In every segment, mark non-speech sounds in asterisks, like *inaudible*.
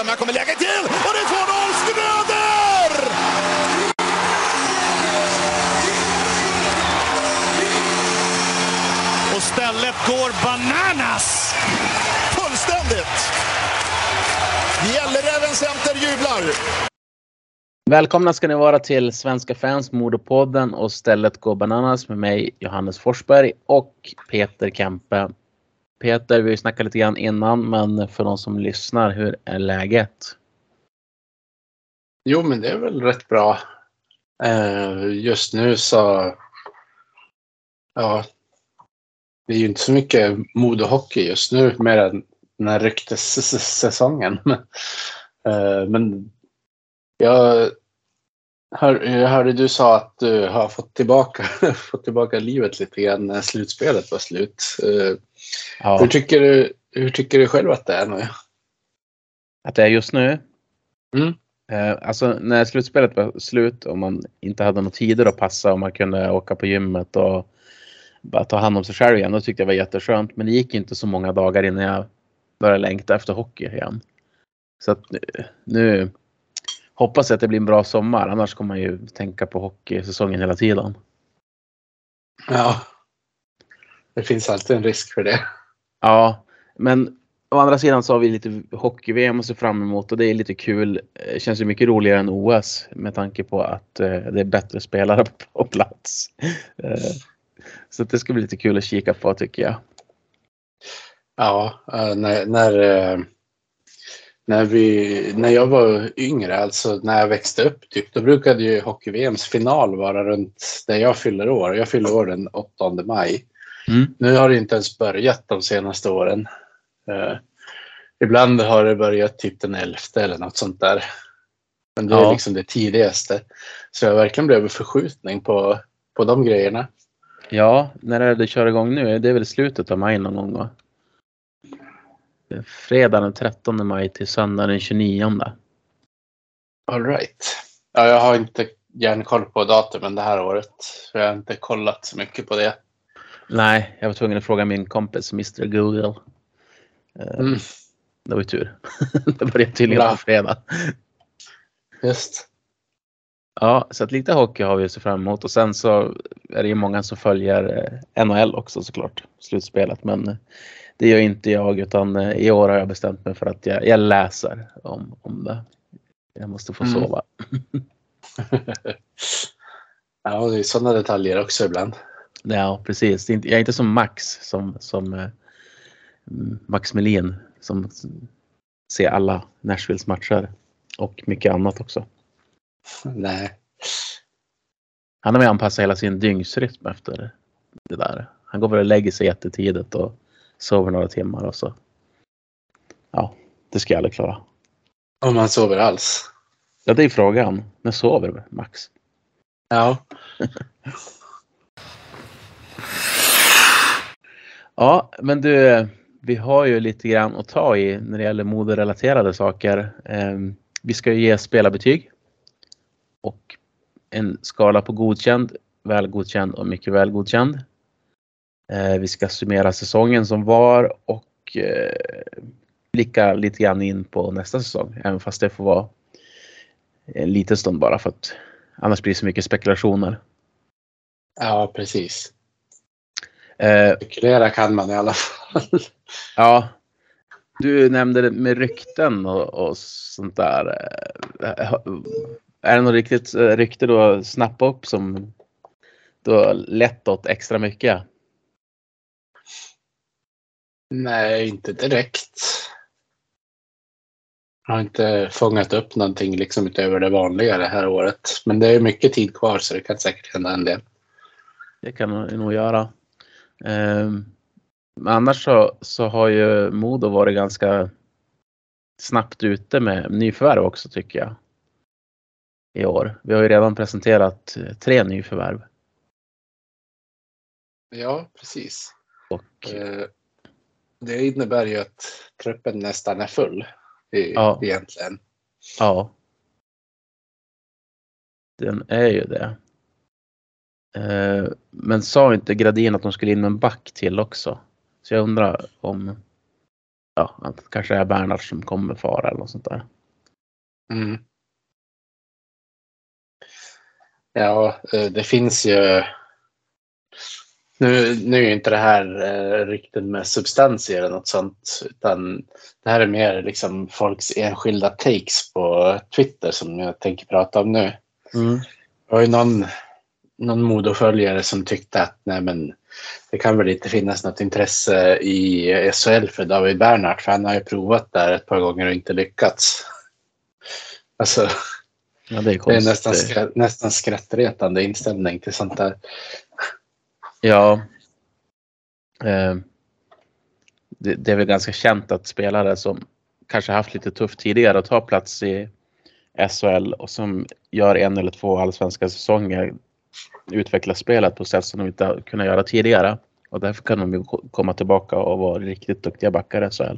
fram, här kommer läget till och det är 2-0 Schröder! Och stället går bananas! Fullständigt! Gälleräven Center jublar! Välkomna ska ni vara till Svenska fans Modopodden och stället går bananas med mig Johannes Forsberg och Peter Kempe. Peter, vi har ju snackat lite grann innan, men för de som lyssnar, hur är läget? Jo, men det är väl rätt bra. Eh, just nu så... Ja. Det är ju inte så mycket modehockey just nu, mer än den här ryktessäsongen. *laughs* eh, men jag, hör, jag hörde du sa att du har fått tillbaka, *laughs* fått tillbaka livet lite grann när slutspelet var slut. Eh, Ja, hur, tycker du, hur tycker du själv att det är nu? att det är just nu? Mm. Eh, alltså när slutspelet var slut och man inte hade några tider att passa och man kunde åka på gymmet och bara ta hand om sig själv igen, då tyckte jag det var jätteskönt. Men det gick inte så många dagar innan jag började längta efter hockey igen. Så att nu, nu hoppas att det blir en bra sommar, annars kommer man ju tänka på hockeysäsongen hela tiden. Ja. Det finns alltid en risk för det. Ja, men å andra sidan så har vi lite hockey-VM att se fram emot och det är lite kul. Det känns ju mycket roligare än OS med tanke på att eh, det är bättre spelare på plats. Eh, så det ska bli lite kul att kika på tycker jag. Ja, eh, när, när, eh, när, vi, när jag var yngre, alltså när jag växte upp, typ, då brukade ju hockey-VMs final vara runt där jag fyller år. Jag fyller år den 8 maj. Mm. Nu har det inte ens börjat de senaste åren. Eh, ibland har det börjat typ den 11 eller något sånt där. Men det är Ja. liksom det tidigaste. Så jag verkligen blivit förskjutning på, på de grejerna. Ja, när är det kör igång nu? Det är väl slutet av maj någon gång va? Fredag den 13 maj till söndag den 29. All right. Ja, jag har inte järnkoll på datumen det här året. Jag har inte kollat så mycket på det. Nej, jag var tvungen att fråga min kompis Mr Google. Eh, Mm, Det var ju tur. *laughs* det började tydligen på fredag. just. Ja, så att lite hockey har vi att se fram emot och sen så är det ju många som följer eh, NHL också såklart, slutspelet. Men eh, det gör inte jag utan eh, i år har jag bestämt mig för att jag, jag läser om, om det. Jag måste få Mm. sova. *laughs* Ja, det är sådana detaljer också ibland. Ja, precis. Jag är inte som Max, som, som eh, Max Melin som ser alla Nashvilles matcher och mycket annat också. Nej. Han har ju anpassat hela sin dygnsrytm efter det där. Han går väl och lägger sig jättetidigt och sover några timmar och så. Ja, det ska jag aldrig klara. Om man sover alls. Ja, det är frågan. När sover Max? Ja. *laughs* Ja, men du, vi har ju lite grann att ta i när det gäller moderelaterade saker. Ehm, Vi ska ju ge spelarbetyg och en skala på godkänd, väl godkänd och mycket väl godkänd. Eh, Vi ska summera säsongen som var och eh, blicka lite grann in på nästa säsong, även fast det får vara en liten stund bara för att annars blir det så mycket spekulationer. Ja, precis. Eh, Spekulera kan man i alla fall. Ja. Du nämnde det med rykten och, och sånt där. Är det något riktigt rykte du har snappat upp som du har lett åt extra mycket? Nej, inte direkt. Jag har inte fångat upp någonting liksom utöver det vanliga det här året. Men det är mycket tid kvar så det kan säkert hända en del. Det kan du nog göra. Ehm, Men annars så, så har ju Modo varit ganska snabbt ute med nyförvärv också tycker jag. I år. Vi har ju redan presenterat eh, tre nyförvärv. Ja, precis. Och Eh, Det innebär ju att truppen nästan är full i, Ja. egentligen. Ja. Den är ju det. Eh, Men sa inte Gradin att de skulle in med en back till också? Så jag undrar om ja, att det kanske är Bernhard som kommer fara eller något sånt där. Mm. Ja, eh, det finns ju... Nu, nu är inte det här eh, riktigt med substans eller något sånt, utan det här är mer liksom folks enskilda takes på Twitter som jag tänker prata om nu. Mm. Det var ju någon, någon modoföljare som tyckte att nej men, det kan väl inte finnas något intresse i SHL för David Bernhardt för han har ju provat där ett par gånger och inte lyckats. *laughs* Alltså, Ja, det är det är nästan, skra- nästan skrattretande inställning till sånt där. Ja. Eh, det, det är väl ganska känt att spelare som kanske haft lite tufft tidigare att ta plats i SHL och som gör en eller två allsvenska säsonger utvecklar spelet på sätt som de inte har kunnat göra tidigare. Och därför kan de ju komma tillbaka och vara riktigt duktiga backar i SHL.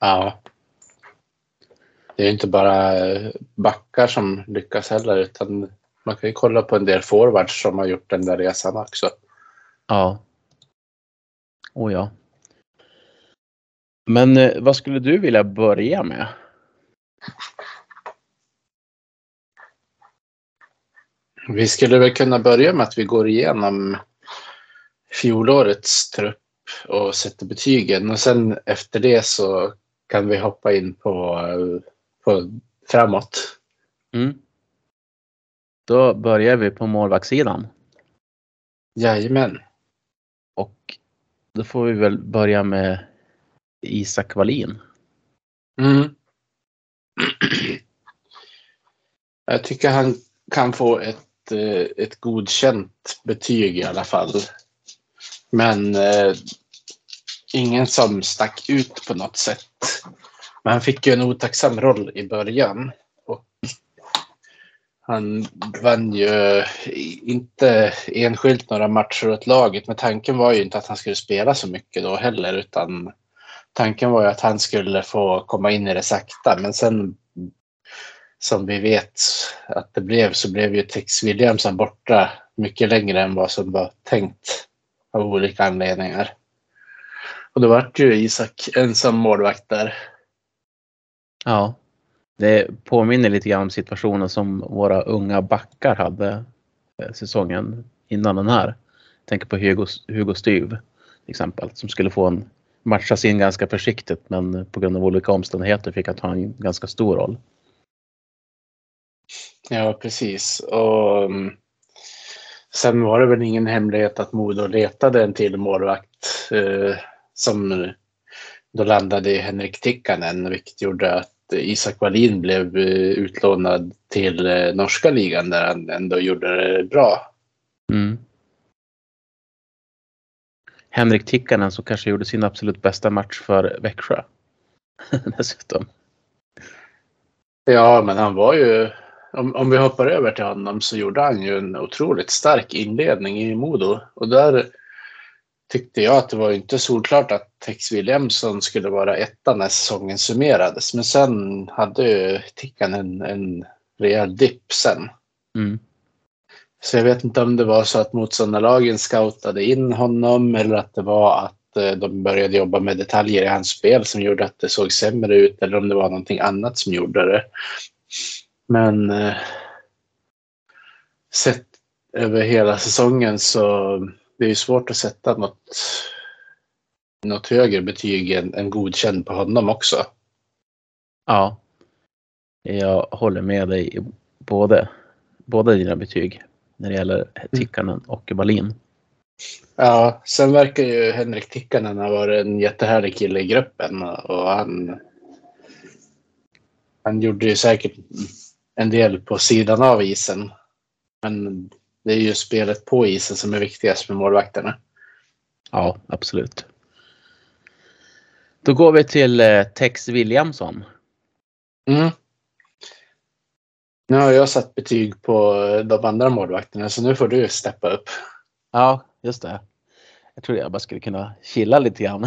Ja. Det är inte bara backar som lyckas heller utan man kan ju kolla på en del forwards som har gjort den där resan också. Ja. Oh ja. Men eh, vad skulle du vilja börja med? Vi skulle väl kunna börja med att vi går igenom fjolårets trupp och sätter betygen och sen efter det så kan vi hoppa in på, eh, på framåt. Mm. Då börjar vi på målvaktssidan. Jajamän. Och då får vi väl börja med Isak Wallin. Mm. Jag tycker han kan få ett, eh, ett godkänt betyg i alla fall. Men eh, ingen som stack ut på något sätt. Men han fick ju en otacksam roll i början. Han vann ju eh, inte enskilt några matcher åt laget. Men tanken var ju inte att han skulle spela så mycket då heller. Utan tanken var ju att han skulle få komma in i det sakta. Men sen som vi vet att det blev så blev ju Tex Williamson borta mycket längre än vad som var tänkt av olika anledningar. Och då vart ju Isak ensam målvakt där. Ja. Det påminner lite grann om situationen som våra unga backar hade eh, säsongen innan den här. Jag tänker på Hugo, Hugo Styv till exempel som skulle få en matchas in ganska försiktigt men på grund av olika omständigheter fick han ta en ganska stor roll. Ja, precis. Och um, sen var det väl ingen hemlighet att Modo letade en till målvakt eh, som då landade i Henrik Tikkanen, vilket gjorde att Isak Wallin blev eh, utlånad till eh, norska ligan där han ändå gjorde det bra. Mm. Henrik Tikkanen som kanske gjorde sin absolut bästa match för Växjö. *laughs* Dessutom. Ja, men han var ju, om, om vi hoppar över till honom så gjorde han ju en otroligt stark inledning i Modo. Och där tyckte jag att det var inte solklart att Tex Williamson skulle vara etta när säsongen summerades. Men sen hade ju Tickan en, en rejäl dipp sen. Mm. Så jag vet inte om det var så att motståndarlagen scoutade in honom eller att det var att eh, de började jobba med detaljer i hans spel som gjorde att det såg sämre ut eller om det var någonting annat som gjorde det. Men eh, sett över hela säsongen så det är svårt att sätta något, något högre betyg än, än godkänd på honom också. Ja. Jag håller med dig i både, båda dina betyg när det gäller Tikkanen och Wallin. Ja, sen verkar ju Henrik Tikkanen ha varit en jättehärlig kille i gruppen och han, han gjorde ju säkert en del på sidan av isen. Men det är ju spelet på isen som är viktigast med målvakterna. Ja, absolut. Då går vi till eh, Tex Williamson. Mm. Nu har jag satt betyg på de andra målvakterna så nu får du steppa upp. Ja, just det. Jag trodde jag bara skulle kunna chilla lite grann. *laughs*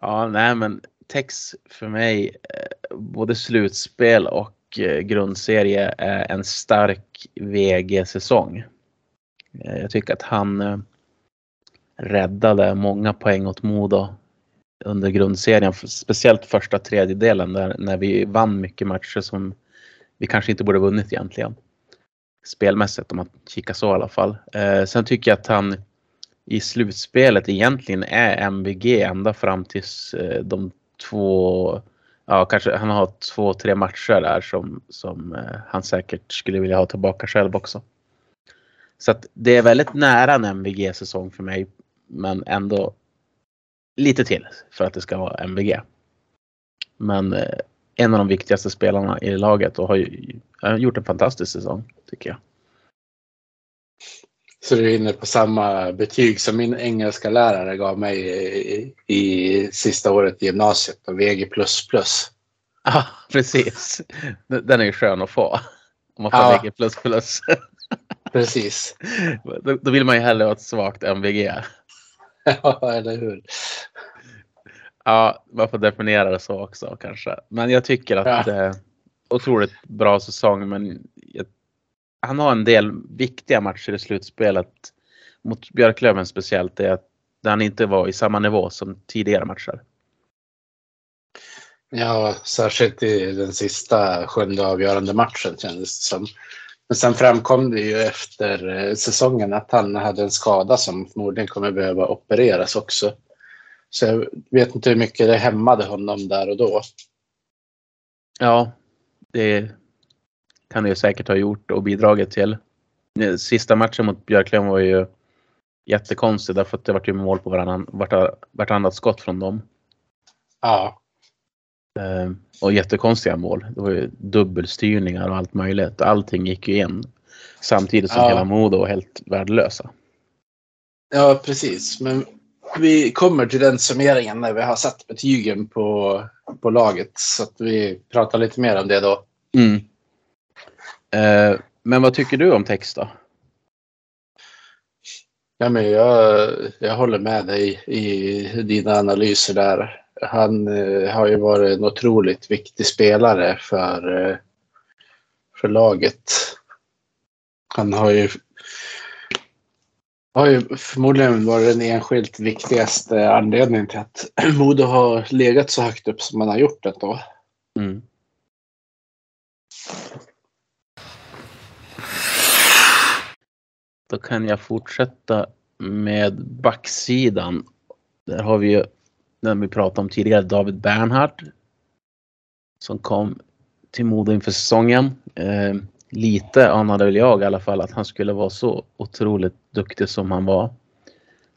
ja, nej men Tex för mig, eh, både slutspel och eh, Eh, grundserie är en stark VG-säsong. Eh, jag tycker att han räddade många poäng åt Modo under grundserien. Speciellt första tredjedelen där, när vi vann mycket matcher som vi kanske inte borde vunnit egentligen. Spelmässigt om man kikar så i alla fall. Eh, sen tycker jag att han i slutspelet egentligen är MVG ända fram tills eh, de två, ja kanske han har två, tre matcher där som, som eh, han säkert skulle vilja ha tillbaka själv också. Så att det är väldigt nära en MVG-säsong för mig men ändå lite till för att det ska vara MVG. Men eh, en av de viktigaste spelarna i laget och har, ju, har gjort en fantastisk säsong tycker jag. Så du är inne på samma betyg som min engelska lärare gav mig i, i sista året i gymnasiet, VG++. Ja, precis. Den är ju skön att få. Om man får ja. VG++. *laughs* Precis. Då, då, vill man ju hellre ha ett svagt MVG. *laughs* Ja, eller hur. Ja, man får definiera det så också kanske. Men jag tycker att ja. eh, otroligt bra säsong. Men jag, han har en del viktiga matcher i slutspelet. Mot Björklöven speciellt. Är att han inte var i samma nivå som tidigare matcher. Ja, särskilt i den sista sjunde avgörande matchen kändes det som. Men sen framkom det ju efter eh, säsongen att han hade en skada som förmodligen kommer behöva opereras också. Så jag vet inte hur mycket det hämmade honom där och då. Ja, det kan det ju säkert ha gjort och bidragit till. Sista matchen mot Björklöven var ju jättekonstig därför att det var ju mål på varann, vartannat skott från dem. Ja. Eh, och jättekonstiga mål. Det var ju dubbelstyrningar och allt möjligt. Allting gick ju in. Samtidigt som ja. hela Modo var helt värdelösa. Ja, precis. Men vi kommer till den summeringen när vi har satt betygen på, på laget. Så att vi pratar lite mer om det då. Mm. Eh, men vad tycker du om text då? Ja, men jag, jag håller med dig i dina analyser där. Han eh, har ju varit en otroligt viktig spelare för, eh, för laget. Han har ju har ju förmodligen varit den enskilt viktigaste anledningen till att *clears throat* Modo har legat så högt upp som man har gjort ändå. Mm. Då kan jag fortsätta med backsidan. Där har vi ju, den vi pratade om tidigare, David Bernhard. Som kom till Modo inför säsongen. Eh, lite anade väl jag i alla fall att han skulle vara så otroligt duktig som han var.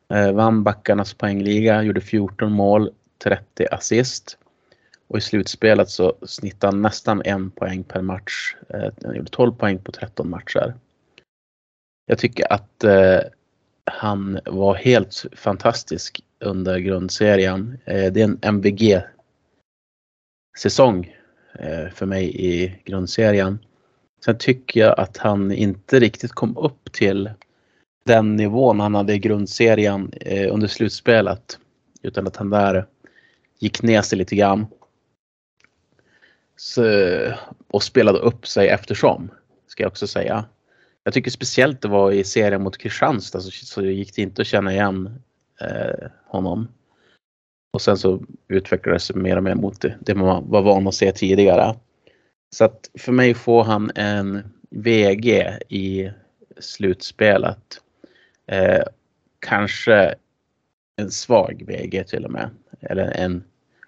Eh, vann backarnas poängliga, gjorde 14 mål, 30 assist. Och i slutspelet så snittade han nästan en poäng per match. Eh, han gjorde 12 poäng på 13 matcher. Jag tycker att eh, han var helt fantastisk under grundserien. Eh, det är en MVG-säsong eh, för mig i grundserien. Sen tycker jag att han inte riktigt kom upp till den nivån han hade i grundserien eh, under slutspelet. Utan att han där gick ner sig lite grann. Så, och spelade upp sig eftersom, ska jag också säga. Jag tycker speciellt det var i serien mot Kristianstad så, så gick det inte att känna igen eh, honom. Och sen så utvecklades det mer och mer mot det, det man var van att se tidigare. Så att för mig får han en VG i slutspelet. Eh, kanske en svag VG till och med. Eller en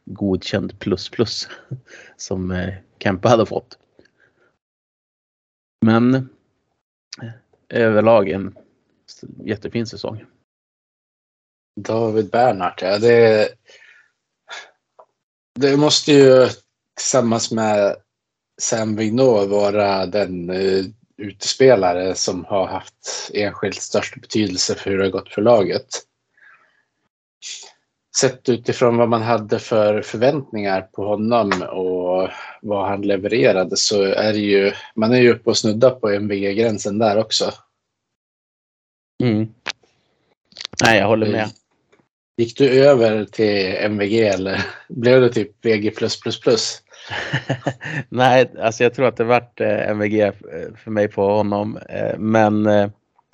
godkänd plus plus *laughs* som eh, Kempe hade fått. Men överlag en jättefin säsong. David Bernhardt, ja det, det måste ju tillsammans med Sam Vignot vara den uh, utespelare som har haft enskilt störst betydelse för hur det har gått för laget. Sett utifrån vad man hade för förväntningar på honom och vad han levererade så är det ju, man är ju uppe och snuddar på MVG-gränsen där också. Mm. Nej, jag håller med. Gick du över till MVG eller *laughs* blev det typ VG++? *laughs* Nej, alltså jag tror att det vart eh, MVG för mig på honom. Eh, men eh,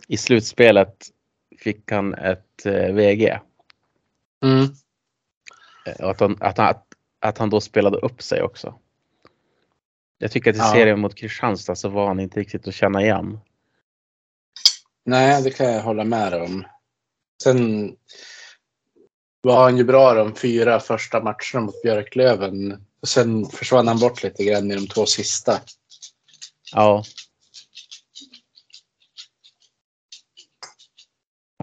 i slutspelet fick han ett eh, VG. Mm. Eh, Och att han, att, han, att, att han då spelade upp sig också. Jag tycker att i Ja. serien mot Kristianstad så var han inte riktigt att känna igen. Nej, det kan jag hålla med om. Sen var han ju bra de fyra första matcherna mot Björklöven. Och sen försvann han bort lite grann i de två sista. Ja.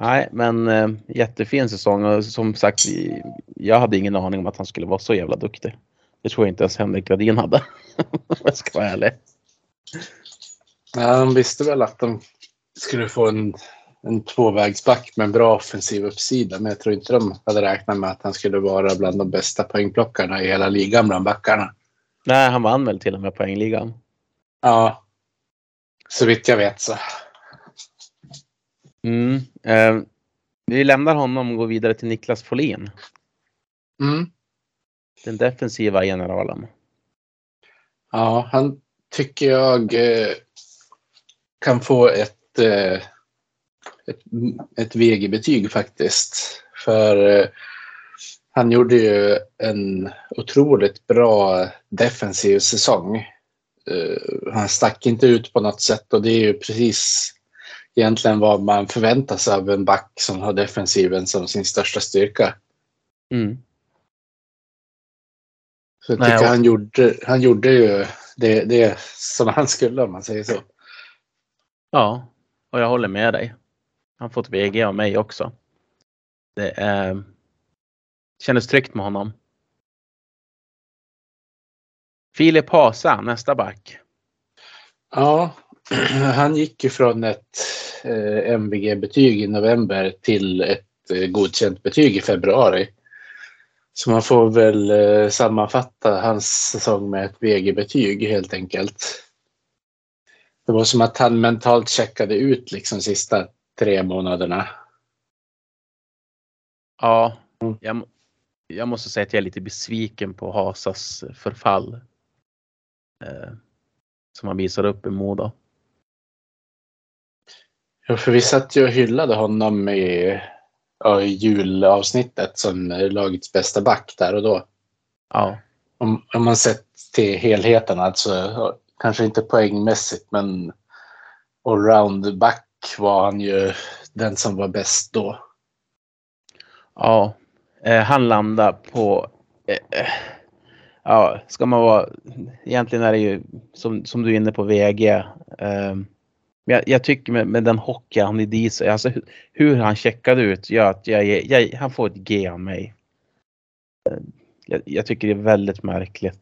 Nej, men eh, jättefin säsong och som sagt, jag hade ingen aning om att han skulle vara så jävla duktig. Det tror jag inte ens Henrik Gradin hade. *laughs* Om jag ska vara ärlig. Ja, de visste väl att de skulle få en, en tvåvägsback med en bra offensiv uppsida. Men jag tror inte de hade räknat med att han skulle vara bland de bästa poängplockarna i hela ligan bland backarna. Nej, han vann väl till och med poängligan. Ja, så vitt jag vet så. Mm. Eh, vi lämnar honom och går vidare till Niklas Folin. Mm. Den defensiva generalen. Ja, han tycker jag eh, kan få ett, eh, ett, ett VG-betyg faktiskt. För eh, han gjorde ju en otroligt bra defensiv säsong. Eh, han stack inte ut på något sätt och det är ju precis egentligen vad man förväntar sig av en back som har defensiven som sin största styrka. Mm. Så jag Nej, tycker och- han, gjorde, han gjorde ju det, det som han skulle om man säger så. Ja, och jag håller med dig. Han har fått VG av mig också. Det är, kändes tryggt med honom. Filip Hasa, nästa back. Ja, *clears throat* han gick ju från ett MVG-betyg i november till ett eh, godkänt betyg i februari. Så man får väl eh, sammanfatta hans säsong med ett VG-betyg helt enkelt. Det var som att han mentalt checkade ut liksom sista tre månaderna. Ja, Mm. jag, jag måste säga att jag är lite besviken på Hasas förfall. Eh, som han visade upp i Modo. Ja, för vi satt ju och hyllade honom i, ja, i julavsnittet som eh, lagets bästa back där och då. Ja, Om, om man sett till helheten, alltså kanske inte poängmässigt, men allround back var han ju den som var bäst då. ja. Eh, han landar på eh, eh, Ja, ska man vara... Egentligen är det ju som, som du är inne på VG. Men jag, jag tycker med, med den hockey han är i alltså hur, hur han checkade ut gör att jag, jag, han får ett G av mig. Eh, jag, jag tycker det är väldigt märkligt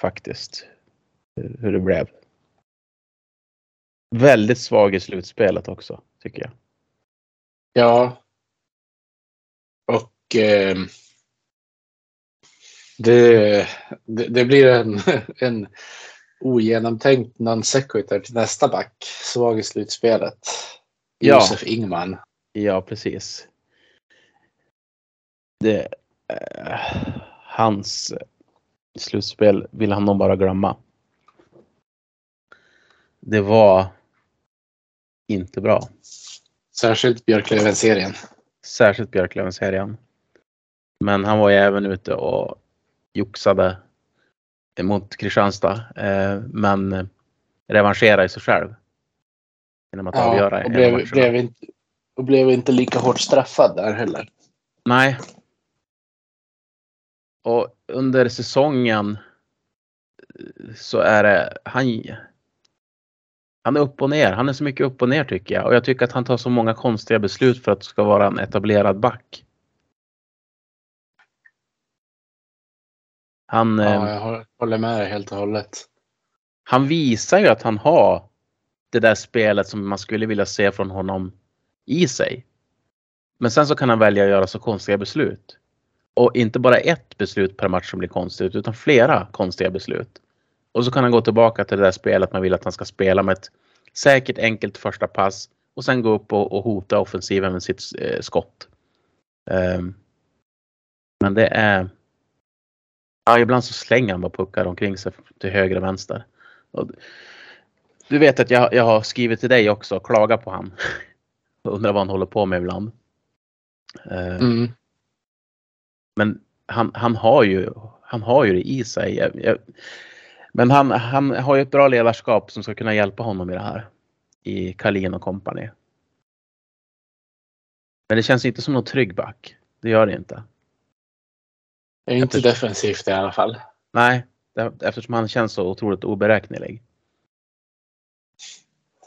faktiskt. hur- Hur det blev. Väldigt svag i slutspelet också, tycker jag. Ja. Och eh, det, det, det blir en, *laughs* en ogenomtänkt non sequitur till nästa back. Svag i slutspelet. Ja. Josef Ingman. Ja, precis. Det, eh, hans slutspel vill han nog bara glömma. Det var inte bra. Särskilt Björklöven-serien. Särskilt Björklöven-serien. Men han var ju även ute och joxade mot Kristianstad. Eh, men revancherade sig själv. Genom att avgöra och blev, blev, inte, och blev inte lika hårt straffad där heller. Nej. Och under säsongen eh, så är det han. Han är upp och ner. Han är så mycket upp och ner tycker jag och jag tycker att han tar så många konstiga beslut för att ska vara en etablerad back. Han, Ja, jag hå- håller med dig helt och hållet. han visar ju att han har det där spelet som man skulle vilja se från honom i sig. Men sen så kan han välja att göra så konstiga beslut. Och inte bara ett beslut per match som blir konstigt utan flera konstiga beslut. Och så kan han gå tillbaka till det där spelet man vill att han ska spela med ett säkert enkelt första pass och sen gå upp och, och hota offensiven med sitt eh, skott. Ehm, men det är... Ja, ibland så slänger han bara puckar omkring sig till höger och vänster. Och du vet att jag, jag har skrivit till dig också och klagat på han. *laughs* Undrar vad han håller på med ibland. Eh, Mm. Men han, han, har ju, han har ju det i sig. Jag, jag, men han, han har ju ett bra ledarskap som ska kunna hjälpa honom i det här. I Kalin och company. Men det känns inte som någon trygg back. Det gör det inte. Det är inte Eftersom- defensivt i alla fall. Nej, eftersom han känns så otroligt oberäknelig.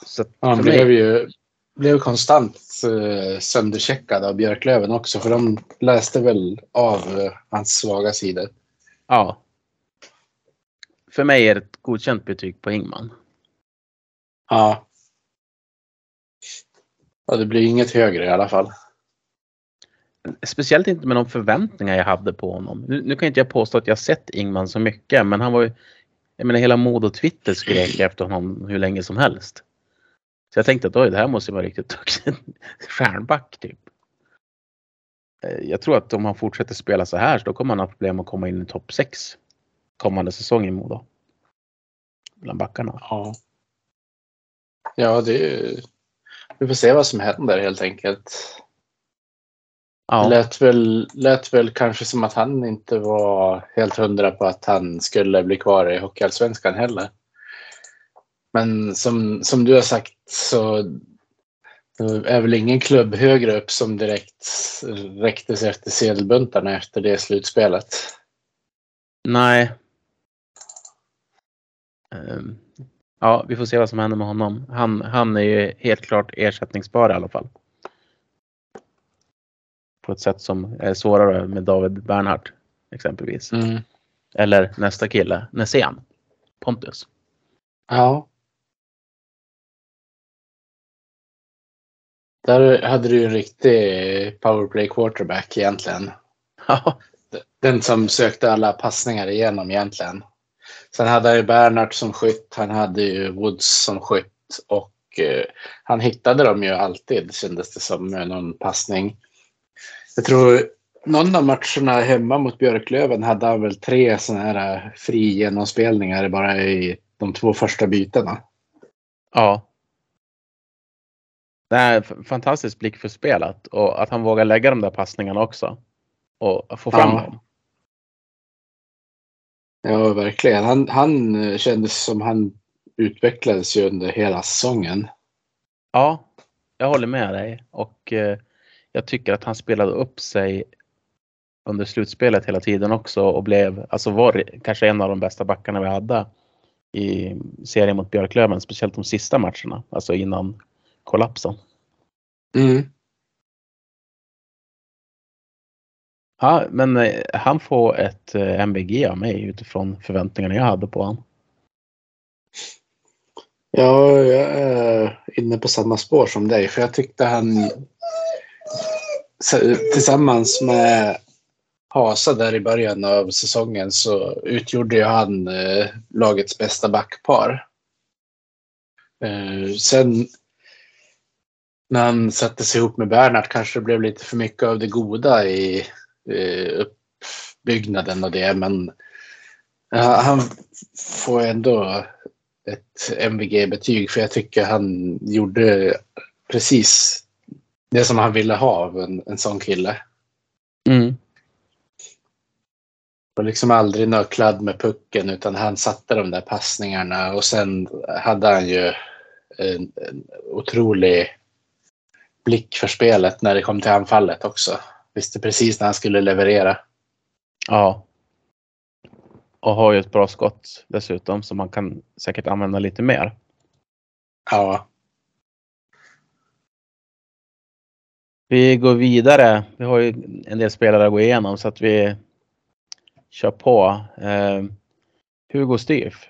Så Han för mig- blev ju blev konstant eh, söndercheckad av Björklöven också. För de läste väl av eh, hans svaga sidor. Ja. För mig är det ett godkänt betyg på Ingman. Ja. Ja, det blir inget högre i alla fall. Speciellt inte med de förväntningar jag hade på honom. Nu, nu kan inte jag påstå att jag sett Ingman så mycket, men han var ju... Jag menar hela Modo Twitter skrek *clears throat* efter honom hur länge som helst. Så jag tänkte att oj, det här måste vara riktigt duktig *laughs* stjärnback typ. Eh, Jag tror att om han fortsätter spela så här så då kommer han ha problem att komma in i topp 6 kommande säsong i Modo. Bland backarna. Ja. Ja, det är. Vi får se vad som händer helt enkelt. Ja. Lät, väl, lät väl kanske som att han inte var helt hundra på att han skulle bli kvar i Hockeyallsvenskan heller. Men som, som du har sagt så är väl ingen klubb högre upp som direkt räckte sig efter sedelbuntarna efter det slutspelet. Nej. Ehm, Ja, vi får se vad som händer med honom. Han, han är ju helt klart ersättningsbar i alla fall. På ett sätt som är svårare med David Bernhardt exempelvis. Mm. Eller nästa kille, Nässén. Pontus. Ja. Där hade du ju en riktig powerplay quarterback egentligen. *laughs* Ja, Den som sökte alla passningar igenom egentligen. Sen hade han ju Bernhardt som skytt. Han hade ju Woods som skytt. Och eh, han hittade dem ju alltid kändes det som med någon passning. Jag tror någon av matcherna hemma mot Björklöven hade han väl tre sådana här eh, fri genomspelningar bara i de två första bytena. ja. Det är f- fantastisk blick för spelet och att han vågar lägga de där passningarna också. Och få fram Ja. dem. Ja, verkligen. Han, han eh, kändes som han utvecklades ju under hela säsongen. Ja, jag håller med dig och eh, jag tycker att han spelade upp sig under slutspelet hela tiden också och blev, alltså var kanske en av de bästa backarna vi hade i serien mot Björklöven, speciellt de sista matcherna, alltså innan kollapsen. Mm. Ja, men eh, han får ett eh, MVG av mig utifrån förväntningarna jag hade på honom. Ja, jag är inne på samma spår som dig. För jag tyckte han tillsammans med Hasa där i början av säsongen så utgjorde ju han eh, lagets bästa backpar. Eh, sen när han satte sig ihop med Bernhard kanske det blev lite för mycket av det goda i eh, uppbyggnaden av det. Men eh, han får ändå ett MVG-betyg för jag tycker han gjorde precis det som han ville ha av en, en sån kille. Mm. Och liksom aldrig nöklad med pucken utan han satte de där passningarna och sen hade han ju en, en otrolig blick för spelet när det kom till anfallet också. Visste precis när han skulle leverera. Ja. Och har ju ett bra skott dessutom som man kan säkert använda lite mer. Ja, Vi går vidare. Vi har ju en del spelare att gå igenom så att vi kör på. Eh, Hugo Styf.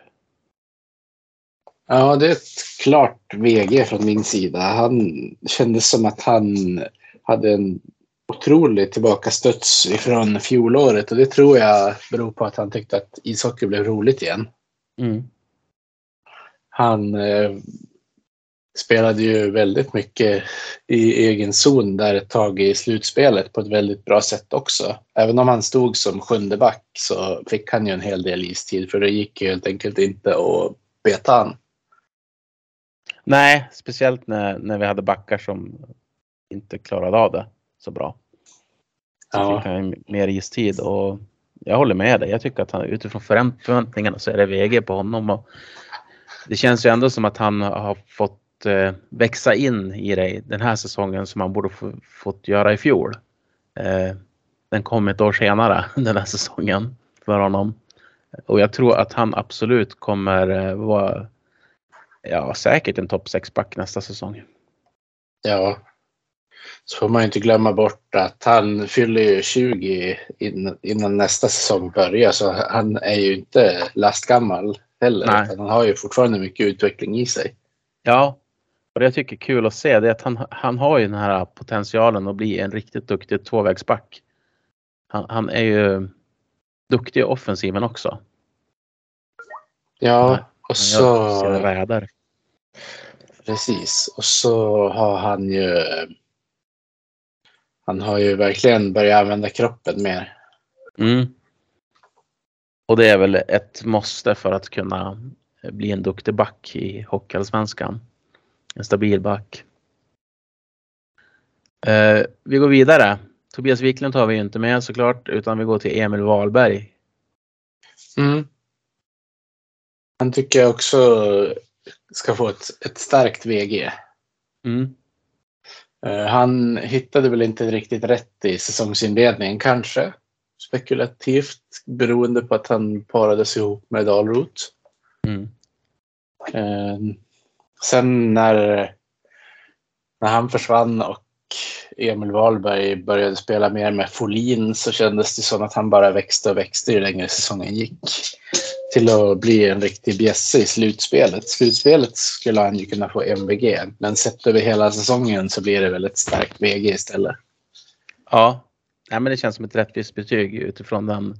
Ja, det är ett klart VG från min sida. Han kändes som att han hade en otrolig tillbakastuds ifrån fjolåret och det tror jag beror på att han tyckte att ishockey blev roligt igen. Mm. Han eh, spelade ju väldigt mycket i egen zon där ett tag i slutspelet på ett väldigt bra sätt också. Även om han stod som sjunde back så fick han ju en hel del istid för det gick ju helt enkelt inte att beta han. Nej, speciellt när, när vi hade backar som inte klarade av det så bra. Så Ja. fick han mer istid och jag håller med dig. Jag tycker att han, utifrån förvänt- förväntningarna så är det VG på honom. Och det känns ju ändå som att han har fått eh, växa in i det den här säsongen som han borde få, fått göra i fjol. Eh, den kom ett år senare *laughs* den här säsongen för honom. Och jag tror att han absolut kommer eh, vara ja, säkert en topp 6-back nästa säsong. Ja. Så får man inte glömma bort att han fyller ju 20 in, innan nästa säsong börjar. Så han är ju inte lastgammal heller. Nej. Han har ju fortfarande mycket utveckling i sig. Ja, och det jag tycker är kul att se det är att han, han har ju den här potentialen att bli en riktigt duktig tvåvägsback. Han, han är ju duktig i offensiven också. Ja, och så... räder. Precis. Och så har han ju... Han har ju verkligen börjat använda kroppen mer. Mm. Och det är väl ett måste för att kunna bli en duktig back i Hockeyallsvenskan. En stabil back. Eh, vi går vidare. Tobias Wiklund tar vi inte med såklart utan vi går till Emil Wahlberg. Mm. Han tycker jag också ska få ett, ett starkt VG. Mm. Eh, Han hittade väl inte riktigt rätt i säsongsinledningen kanske. Spekulativt beroende på att han parades ihop med Dalroth. Mm. Eh, Sen när, när han försvann och Emil Wahlberg började spela mer med Folin så kändes det som att han bara växte och växte ju längre säsongen gick. Till att bli en riktig bjässe i slutspelet. Slutspelet skulle han ju kunna få MVG, men sett över hela säsongen så blir det väl ett starkt VG istället. Ja, Nej, men det känns som ett rättvist betyg utifrån den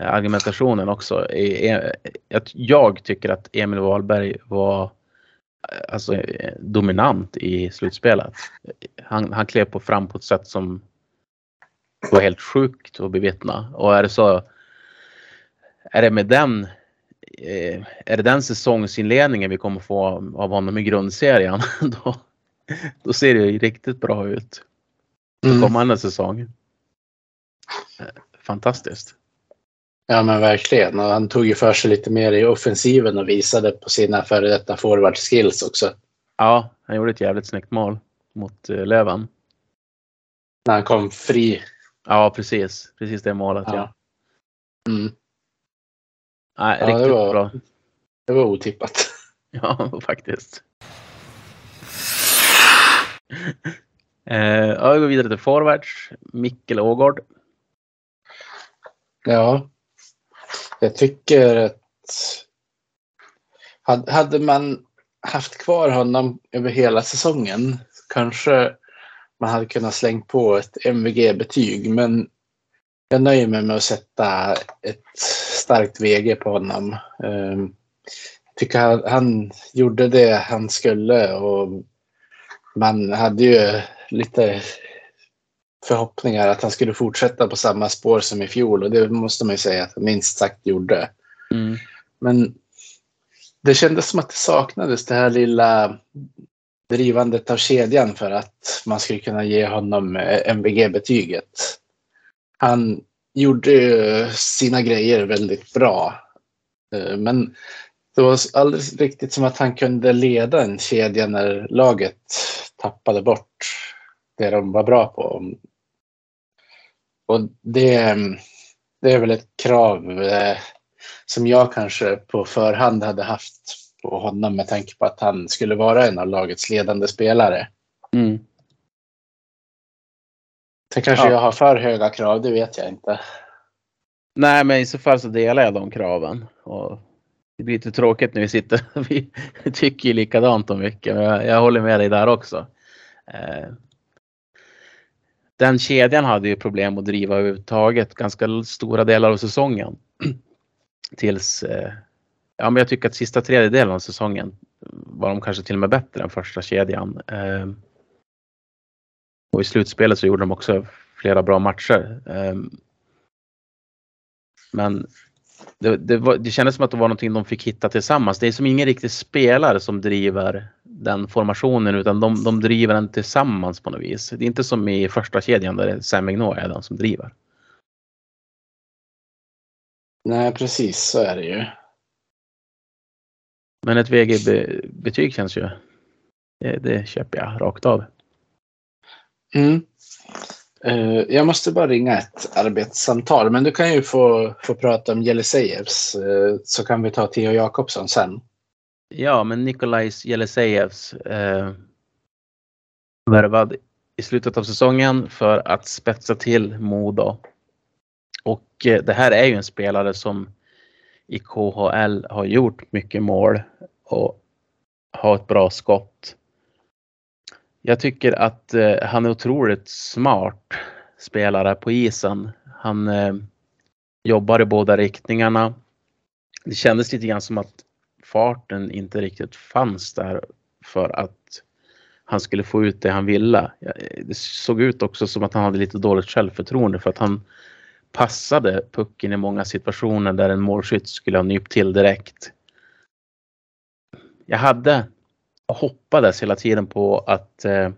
eh, argumentationen också. Eh, att Jag tycker att Emil Wahlberg var alltså, dominant i slutspelet. Han, han klev på fram på ett sätt som var helt sjukt att bevittna. Och är det så är det med den eh, är det den säsongsinledningen vi kommer få av honom i grundserien *laughs* då, då ser det ju riktigt bra ut Mm. kommande säsong. Eh, Fantastiskt. Ja men verkligen. Och han tog ju för sig lite mer i offensiven och visade på sina före detta forward skills också. Ja, han gjorde ett jävligt snyggt mål mot eh, Löven. När han kom fri. Ja, precis. Precis det målet. Ja. Ja. Mm. Nej, Ja, det riktigt var- bra. Det var otippat. *laughs* Ja, faktiskt. *laughs* Eh, jag går vidare till forwards. Mikkel Ågård. Ja. Jag tycker att hade- man haft kvar honom över hela säsongen kanske man hade kunnat slänga på ett MVG-betyg. Men jag nöjer mig med att sätta ett starkt VG på honom. Ehm, jag tycker han, han gjorde det han skulle och man hade ju lite förhoppningar att han skulle fortsätta på samma spår som i fjol och det måste man ju säga att han minst sagt gjorde. Mm. Men det kändes som att det saknades det här lilla drivandet av kedjan för att man skulle kunna ge honom eh, MVG-betyget. Han gjorde sina grejer väldigt bra. Eh, Men det var alldeles riktigt som att han kunde leda en kedja när laget tappade bort det de var bra på. Och det, det är väl ett krav eh, som jag kanske på förhand hade haft på honom med tanke på att han skulle vara en av lagets ledande spelare. Mm. Sen kanske Ja. jag har för höga krav, det vet jag inte. Nej, men i så fall så delar jag de kraven. Och det blir lite tråkigt när vi sitter *laughs* vi tycker ju likadant om mycket. Men jag, jag håller med dig där också. Eh, den kedjan hade ju problem att driva överhuvudtaget ganska stora delar av säsongen. *clears throat* Tills, eh, ja men jag tycker att sista tredjedelen av säsongen var de kanske till och med bättre än första kedjan. Ehm, och i slutspelet så gjorde de också flera bra matcher. Ehm, men det, det, var, det kändes som att det var någonting de fick hitta tillsammans. Det är som ingen riktig spelare som driver den formationen utan de, de driver den tillsammans på något vis. Det är inte som i första kedjan där Sam Mignaud är den som driver. Nej, precis så är det ju. Men ett VG-betyg känns ju... Det, det köper jag rakt av. Mm. Uh, jag måste bara ringa ett arbetssamtal, men du kan ju få, få prata om Jelisejevs uh, eh, så kan vi ta Theo Jakobsson sen. Ja, men Nikolajs Jelisejevs uh, eh, värvad i slutet av säsongen för att spetsa till Modo. Och det här är ju en spelare som i KHL har gjort mycket mål och har ett bra skott. Jag tycker att eh, han är otroligt smart spelare på isen. Han eh, jobbar i båda riktningarna. Det kändes lite grann som att farten inte riktigt fanns där för att han skulle få ut det han ville. Eh, det såg ut också som att han hade lite dåligt självförtroende för att han passade pucken i många situationer där en målskytt skulle ha nypt till direkt. Jag hade hoppades hela tiden på att eh,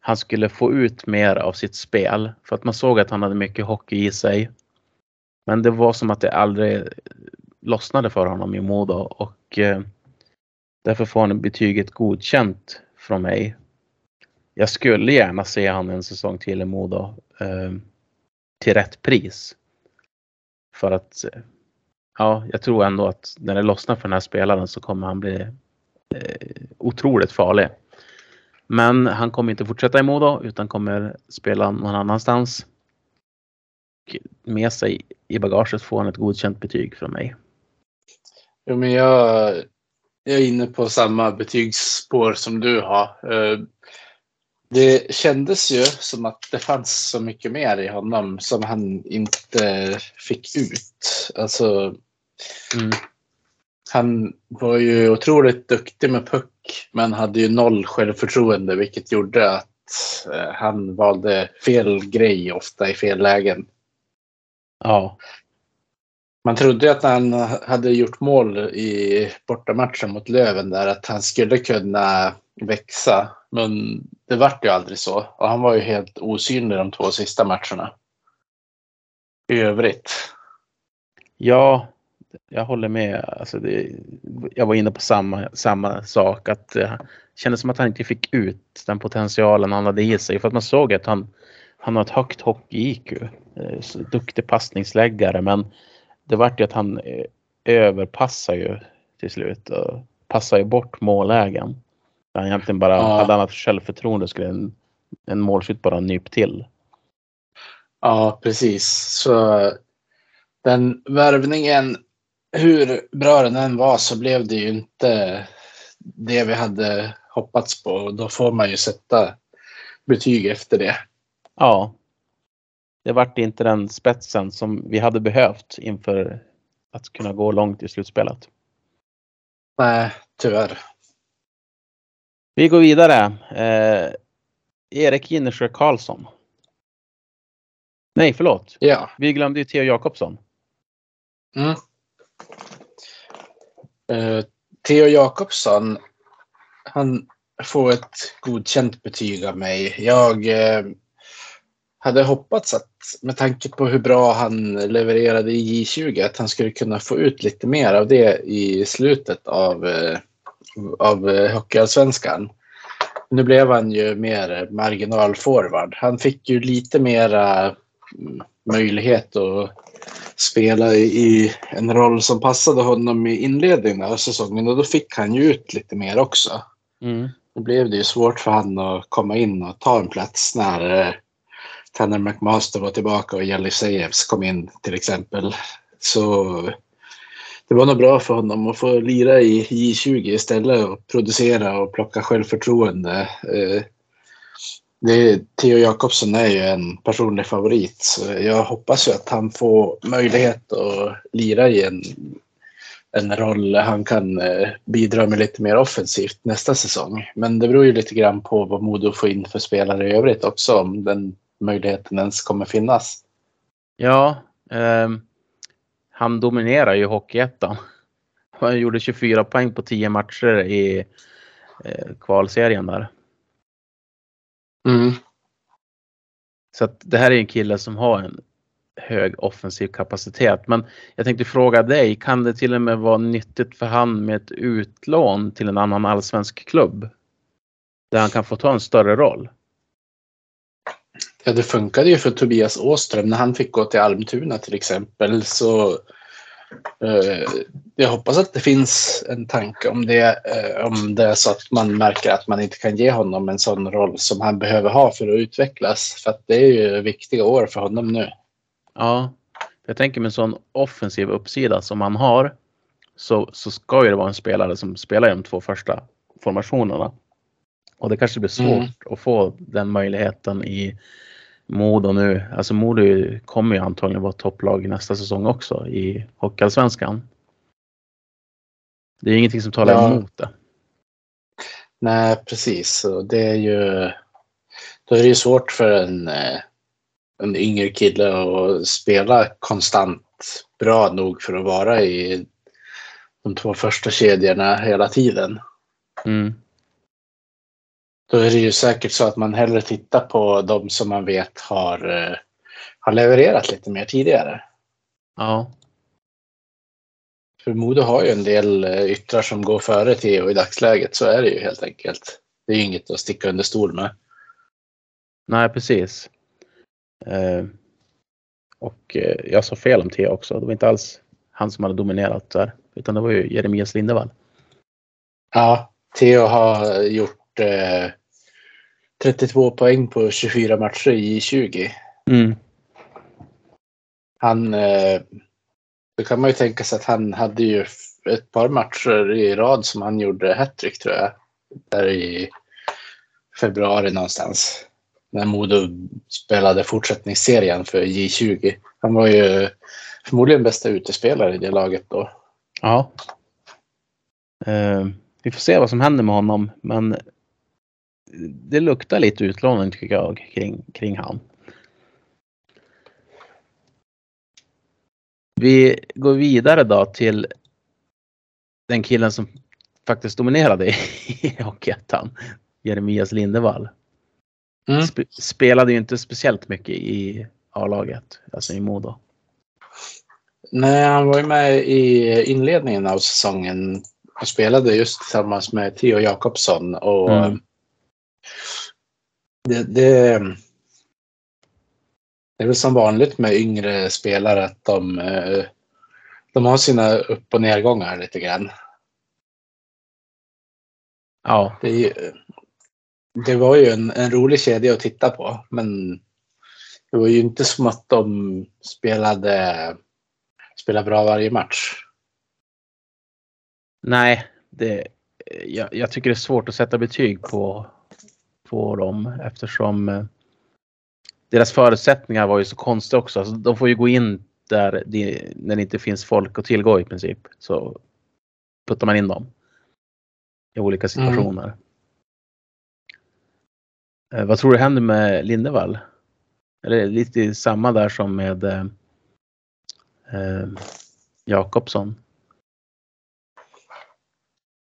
han skulle få ut mer av sitt spel för att man såg att han hade mycket hockey i sig. Men det var som att det aldrig lossnade för honom i Modo och eh, därför får han betyget godkänt från mig. Jag skulle gärna se han en säsong till i Modo eh, till rätt pris. För att eh, ja, jag tror ändå att när det lossnar för den här spelaren så kommer han bli otroligt farlig. Men han kommer inte fortsätta i Modo utan kommer spela någon annanstans. Med sig i bagaget får han ett godkänt betyg från mig. Jo, men jag, jag är inne på samma betygsspår som du har. Eh, det kändes ju som att det fanns så mycket mer i honom som han inte fick ut. Alltså, mm. Han var ju otroligt duktig med puck men hade ju noll självförtroende vilket gjorde att eh, han valde fel grej ofta i fel lägen. Ja. Man trodde att när han hade gjort mål i bortamatchen mot Löven där att han skulle kunna växa. Men det vart ju aldrig så. Och han var ju helt osynlig de två sista matcherna. I övrigt. Ja, jag håller med. Alltså det, jag var inne på samma, samma sak. Att det kändes som att han inte fick ut den potentialen han hade i sig. För att man såg att han, han har ett högt hockey-IQ. Eh, duktig passningsläggare men det vart ju att han eh, överpassar ju till slut och passar ju bort mållägen. Han egentligen bara, ja. hade han haft självförtroende skulle en, en målskytt bara nyp till. Ja, precis. Så den värvningen, hur bra den än var så blev det ju inte det vi hade hoppats på. Då får man ju sätta betyg efter det. Ja, det vart inte den spetsen som vi hade behövt inför att kunna gå långt i slutspelet. Nej, tyvärr. Vi går vidare. Eh, Erik Ginnersjö Karlsson. Nej, förlåt. Ja. Vi glömde ju Theo Jakobsson. Mm. Eh, Theo Jakobsson, han får ett godkänt betyg av mig. Jag eh, hade hoppats att med tanke på hur bra han levererade i J20 att han skulle kunna få ut lite mer av det i slutet av, eh, av eh, Hockeyallsvenskan. Nu blev han ju mer marginalforward. Han fick ju lite mera mm, möjlighet att spela i en roll som passade honom i inledningen av säsongen och då fick han ju ut lite mer också. Mm. Då blev det ju svårt för honom att komma in och ta en plats när eh, Tanner McMaster var tillbaka och Jelly Sayevs kom in till exempel. Så det var nog bra för honom att få lira i J20 istället och producera och plocka självförtroende. Det, Theo Jakobsson är ju en personlig favorit så jag hoppas ju att han får möjlighet att lira i en, en roll han kan eh, bidra med lite mer offensivt nästa säsong. Men det beror ju lite grann på vad Modo får in för spelare i övrigt också om den möjligheten ens kommer finnas. Ja, eh, han dominerar ju Hockeyettan. Han gjorde 24 poäng på 10 matcher i eh, kvalserien där. Mm. Så att det här är en kille som har en hög offensiv kapacitet. Men jag tänkte fråga dig, kan det till och med vara nyttigt för han med ett utlån till en annan allsvensk klubb? Där han kan få ta en större roll? Ja, det funkade ju för Tobias Åström när han fick gå till Almtuna till exempel. Så jag hoppas att det finns en tanke om det, eh, om det är så att man märker att man inte kan ge honom en sån roll som han behöver ha för att utvecklas. För att det är ju viktiga år för honom nu. Ja, jag tänker med en sån offensiv uppsida som han har så, så ska ju det vara en spelare som spelar i de två första formationerna. Och det kanske blir svårt Mm. att få den möjligheten i Modo nu. Alltså Modo kommer ju antagligen vara topplag nästa säsong också i Hockeyallsvenskan. Det är ingenting som talar Ja. emot det. Nej, precis. Det är ju... Då är det ju svårt för en, eh, en yngre kille att spela konstant bra nog för att vara i de två första kedjorna hela tiden. Mm. Då är det ju säkert så att man hellre tittar på de som man vet har, eh, har levererat lite mer tidigare. Ja, För Modo har ju en del eh, yttrar som går före Theo i dagsläget. Så är det ju helt enkelt. Det är ju inget att sticka under stol med. nej precis. Eh, och eh, jag sa fel om T också. Det var inte alls han som hade dominerat där. Utan det var ju Jeremias Lindevall. Ja, Theo har gjort eh, 32 poäng på 24 matcher i 20. Mm. Han, eh, då kan man ju tänka sig att han hade ju ett par matcher i rad som han gjorde hattrick tror jag. Där i februari någonstans. När Modo spelade fortsättningsserien för J20. Han var ju förmodligen bästa utespelare i det laget då. Ja. Eh, vi får se vad som händer med honom, men det luktar lite utlåning tycker jag kring, kring han. Vi går vidare då till den killen som faktiskt dominerade *laughs* i Hockeyettan, Jeremias Lindevall. Mm. Sp- spelade ju inte speciellt mycket i A-laget, alltså i Modo. Nej, han var ju med i inledningen av säsongen och spelade just tillsammans med Theo Jakobsson. Och Mm. Det, det, det är väl som vanligt med yngre spelare att de, eh, de har sina upp och nedgångar lite grann. Ja, Det, det var ju en, en rolig kedja att titta på, men det var ju inte som att de spelade, spelade bra varje match. Nej, det, jag, jag tycker det är svårt att sätta betyg på, på dem eftersom eh, deras förutsättningar var ju så konstiga också. Alltså, de får ju gå in där det, när det inte finns folk att tillgå i princip. Så puttar man in dem i olika situationer. Eh, vad tror du händer med Lindevall? Det lite samma där som med eh, eh, Jakobsson?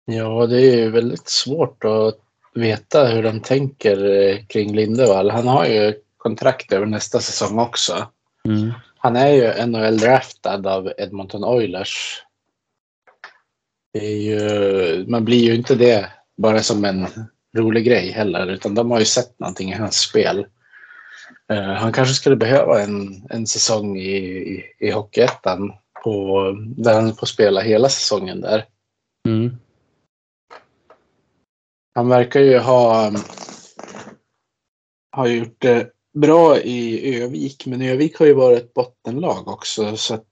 Ja, det är ju väldigt svårt att veta hur de tänker eh, kring Lindevall. Han har ju kontrakt över nästa säsong också. Mm. Han är ju NHL-draftad av Edmonton Oilers. Ju, man blir ju inte det bara som en rolig grej heller, utan de har ju sett någonting i hans spel. Eh, han kanske skulle behöva en, en säsong i, i, i Hockeyettan på, där han får spela hela säsongen där. Mm. Han verkar ju ha, um, ha gjort det bra i Övik, men Övik har ju varit ett bottenlag också. Så att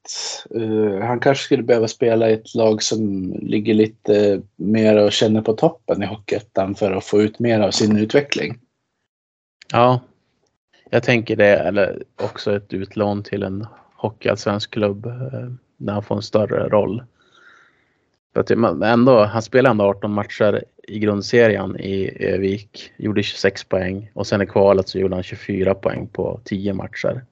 uh, han kanske skulle behöva spela i ett lag som ligger lite mer och känner på toppen i Hockeyettan för att få ut mer av sin utveckling. Ja, jag tänker det. Eller också ett utlån till en hockeyallsvensk klubb eh, när han får en större roll. För att ändå, han spelade ändå 18 matcher i grundserien i Övik. Gjorde 26 poäng och sen i kvalet så gjorde han 24 poäng på 10 matcher.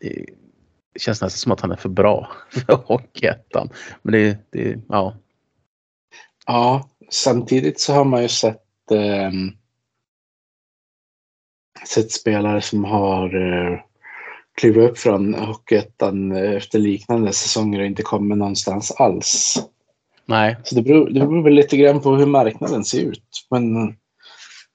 Det känns nästan som att han är för bra *laughs* för Hockeyettan. Men det, det ja. Ja, samtidigt så har man ju sett, eh, sett spelare som har eh, klivit upp från Hockeyettan efter liknande säsonger och inte kommit någonstans alls. Nej, Så det beror, det beror väl lite grann på hur marknaden ser ut. Men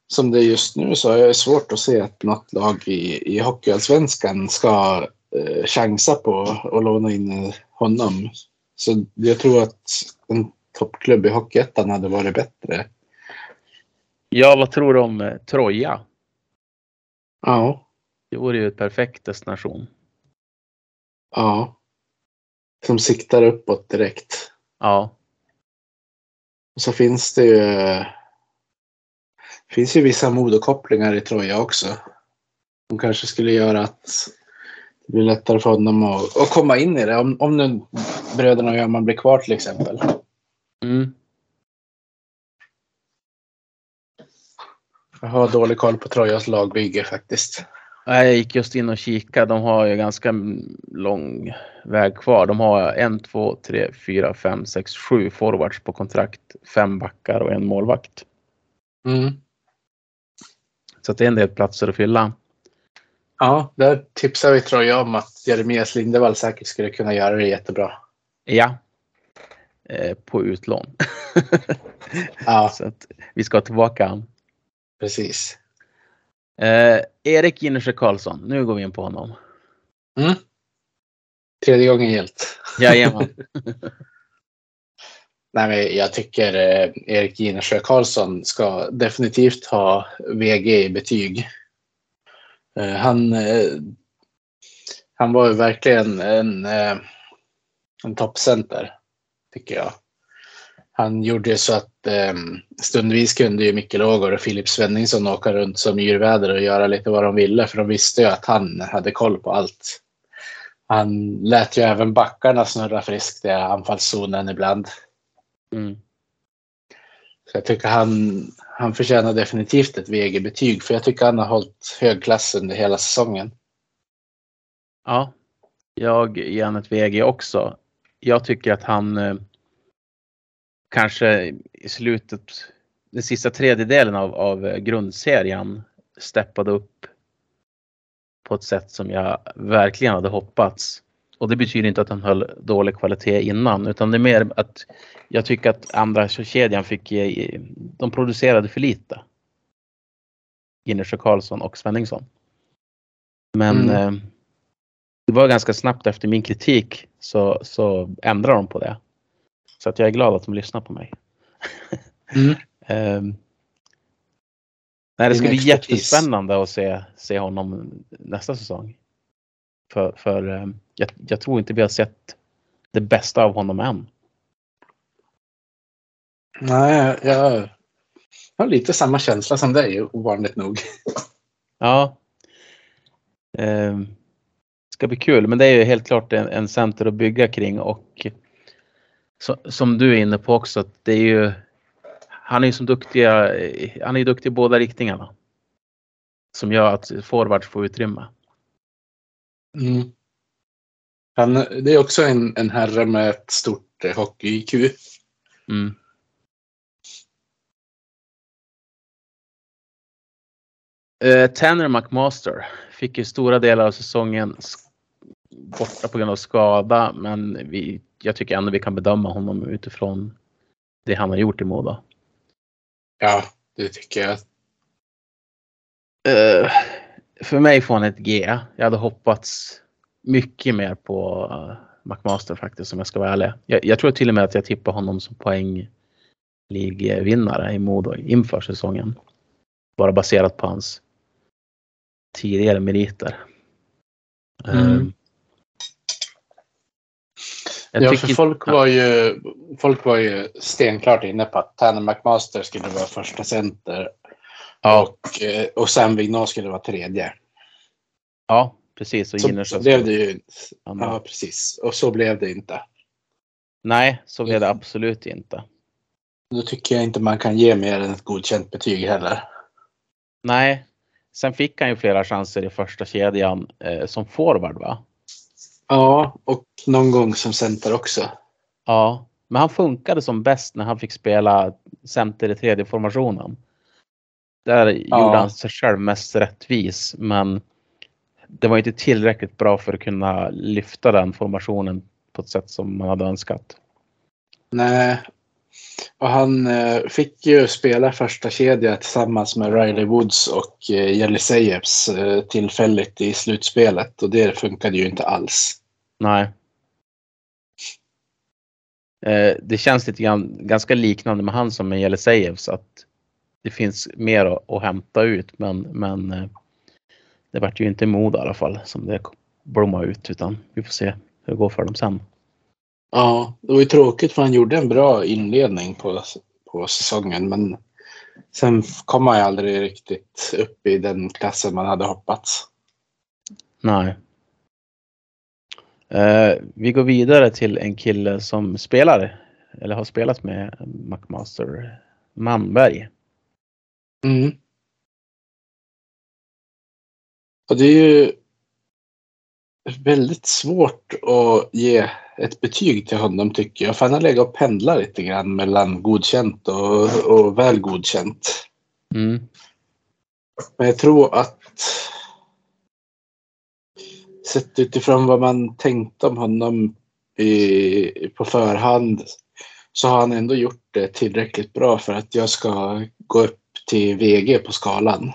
som det är just nu så är det svårt att se att något lag i, i Hockeyallsvenskan ska eh, chansa på att låna in honom. Så jag tror att en toppklubb i Hockeyettan hade varit bättre. ja vad tror du om eh, Troja? Ja. Det vore ju ett perfekt destination. Ja. Som siktar uppåt direkt. Ja, Och så finns det ju, finns ju vissa modekopplingar i Troja också. Som kanske skulle göra att det blir lättare för honom att, att komma in i det. Om, om nu bröderna och Öhman blir kvar till exempel. mm. Jag har dålig koll på Trojas lagbygge faktiskt. Nej, Jag gick just in och kikade. De har ju ganska lång väg kvar. De har en, två, tre, fyra, fem, sex, sju forwards på kontrakt. Fem backar och en målvakt. Mm. Så att det är en del platser att fylla. Ja, där tipsar vi Troja om att Jeremias Lindevall säkert skulle kunna göra det jättebra. Ja. Eh, på utlån. *laughs* Ja, Så att vi ska tillbaka precis. Eh, Erik Ginnersjö Karlsson. Nu går vi in på honom. Mm. Tredje gången gillt. Jajamän. *laughs* Nej, men jag tycker eh, Erik Ginersjö Karlsson ska definitivt ha VG i betyg. Eh, han, eh, han var ju verkligen en, eh, en toppcenter, tycker jag. Han gjorde ju så att eh, stundvis kunde ju Micke Ågård och Filip Svenningsson åka runt som yrväder och göra lite vad de ville, för de visste ju att han hade koll på allt. Han lät ju även backarna snurra friskt i anfallszonen ibland. Mm. Så jag tycker han, han förtjänar definitivt ett VG-betyg för jag tycker han har hållit hög klass under hela säsongen. Ja, jag ger han ett VG också. Jag tycker att han eh, kanske i slutet, den sista tredjedelen av, av eh, grundserien steppade upp på ett sätt som jag verkligen hade hoppats. Och det betyder inte att han höll dålig kvalitet innan utan det är mer att jag tycker att andra kedjan fick, ge- de producerade för lite. Ginnersjö Karlsson och Svenningsson. Men Mm. eh, det var ganska snabbt efter min kritik så, så ändrade de på det. Så att jag är glad att de lyssnar på mig. Mm. *laughs* Ehm, nej, det ska bli jättespännande att se, se honom nästa säsong. För, för ehm, jag, jag tror inte vi har sett det bästa av honom än. Nej, jag har lite samma känsla som dig, ovanligt nog. Ja. Ehm, ska bli kul, men det är ju helt klart en, en center att bygga kring och så, som du är inne på också, att det är ju han är ju som duktiga, han är duktig i båda riktningarna. Som gör att forwards får utrymme. Mm. Han, det är också en, en herre med ett stort eh, hockey-IQ. Mm. Eh, Tanner McMaster fick ju stora delar av säsongen borta på grund av skada, men vi, jag tycker ändå vi kan bedöma honom utifrån det han har gjort i Modo. Ja, det tycker jag. Eh, för mig får han ett G. Jag hade hoppats mycket mer på uh, McMaster faktiskt om jag ska vara ärlig. Jag, jag tror till och med att jag tippar honom som poängligvinnare i Modo inför säsongen. Bara baserat på hans tidigare meriter. Mm. Eh, jag ja, för folk var, ju, folk var ju stenklart inne på att Tanner McMaster skulle vara första center ja, och, eh, och Sam Vigneault skulle vara tredje. ja, precis. Och Så, blev det ju. andra. Ja, precis. Och så blev det inte. Nej, så blev det absolut inte. Då tycker jag inte man kan ge mer än ett godkänt betyg heller. Nej. Sen fick han ju flera chanser i första kedjan eh, som forward va? Ja, och någon gång som center också. Ja. Men han funkade som bäst när han fick spela center i tredje formationen. Där Ja. gjorde han sig själv mest rättvis men det var inte tillräckligt bra för att kunna lyfta den formationen på ett sätt som man hade önskat. Nej. Och han eh, fick ju spela första kedja tillsammans med Riley Woods och eh, Jelly eh, tillfälligt i slutspelet och det funkade ju inte alls. Nej. Eh, det känns lite grann, ganska liknande med han som med Jelisejevs att det finns mer att, att hämta ut men, men eh, det vart ju inte mod i alla fall som det blommade ut utan vi får se hur det går för dem sen. Ja, det var ju tråkigt för han gjorde en bra inledning på, på säsongen men sen kom han ju aldrig riktigt upp i den klassen man hade hoppats. Nej. Eh, vi går vidare till en kille som spelar eller har spelat med McMaster Manberg. Mm. Och det är ju väldigt svårt att ge ett betyg till honom tycker jag. För han har legat och pendlat lite grann mellan godkänt och, och väl godkänt. Mm. Men jag tror att sett utifrån vad man tänkte om honom i, på förhand så har han ändå gjort det tillräckligt bra för att jag ska gå upp till VG på skalan.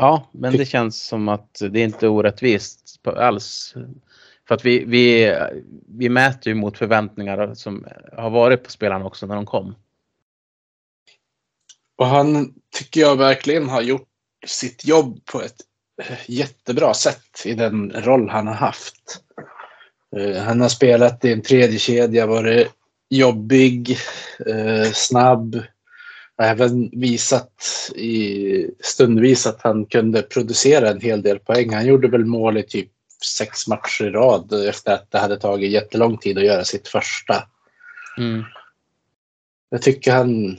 Ja, men det känns som att det är inte orättvist alls. För att vi, vi, vi mäter ju mot förväntningar som har varit på spelarna också när de kom. Och han tycker jag verkligen har gjort sitt jobb på ett eh, jättebra sätt i den roll han har haft. Eh, Han har spelat i en tredje kedja, varit jobbig, eh, snabb. Även visat i stundvis att han kunde producera en hel del poäng. Han gjorde väl mål i typ sex matcher i rad efter att det hade tagit jättelång tid att göra sitt första. Mm. Jag tycker han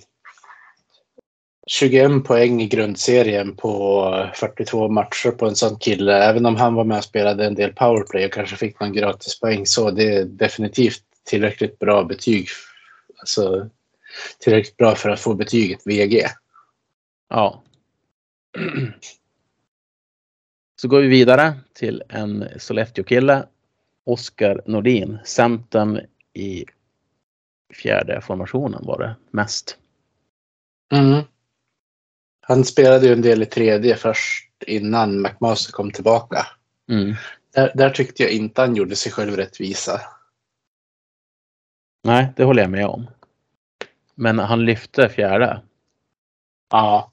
21 poäng i grundserien på 42 matcher på en sån kille. Även om han var med och spelade en del powerplay och kanske fick någon gratispoäng så det är definitivt tillräckligt bra betyg. Alltså tillräckligt bra för att få betyget VG. Ja. Så går vi vidare till en Sollefteå-kille. Oskar Nordin, centern i fjärde formationen var det mest. Mm. Han spelade ju en del i tredje först innan McMaster kom tillbaka. Mm. Där, där tyckte jag inte han gjorde sig själv rättvisa. Nej, det håller jag med om. Men han lyfte fjärde. Ja.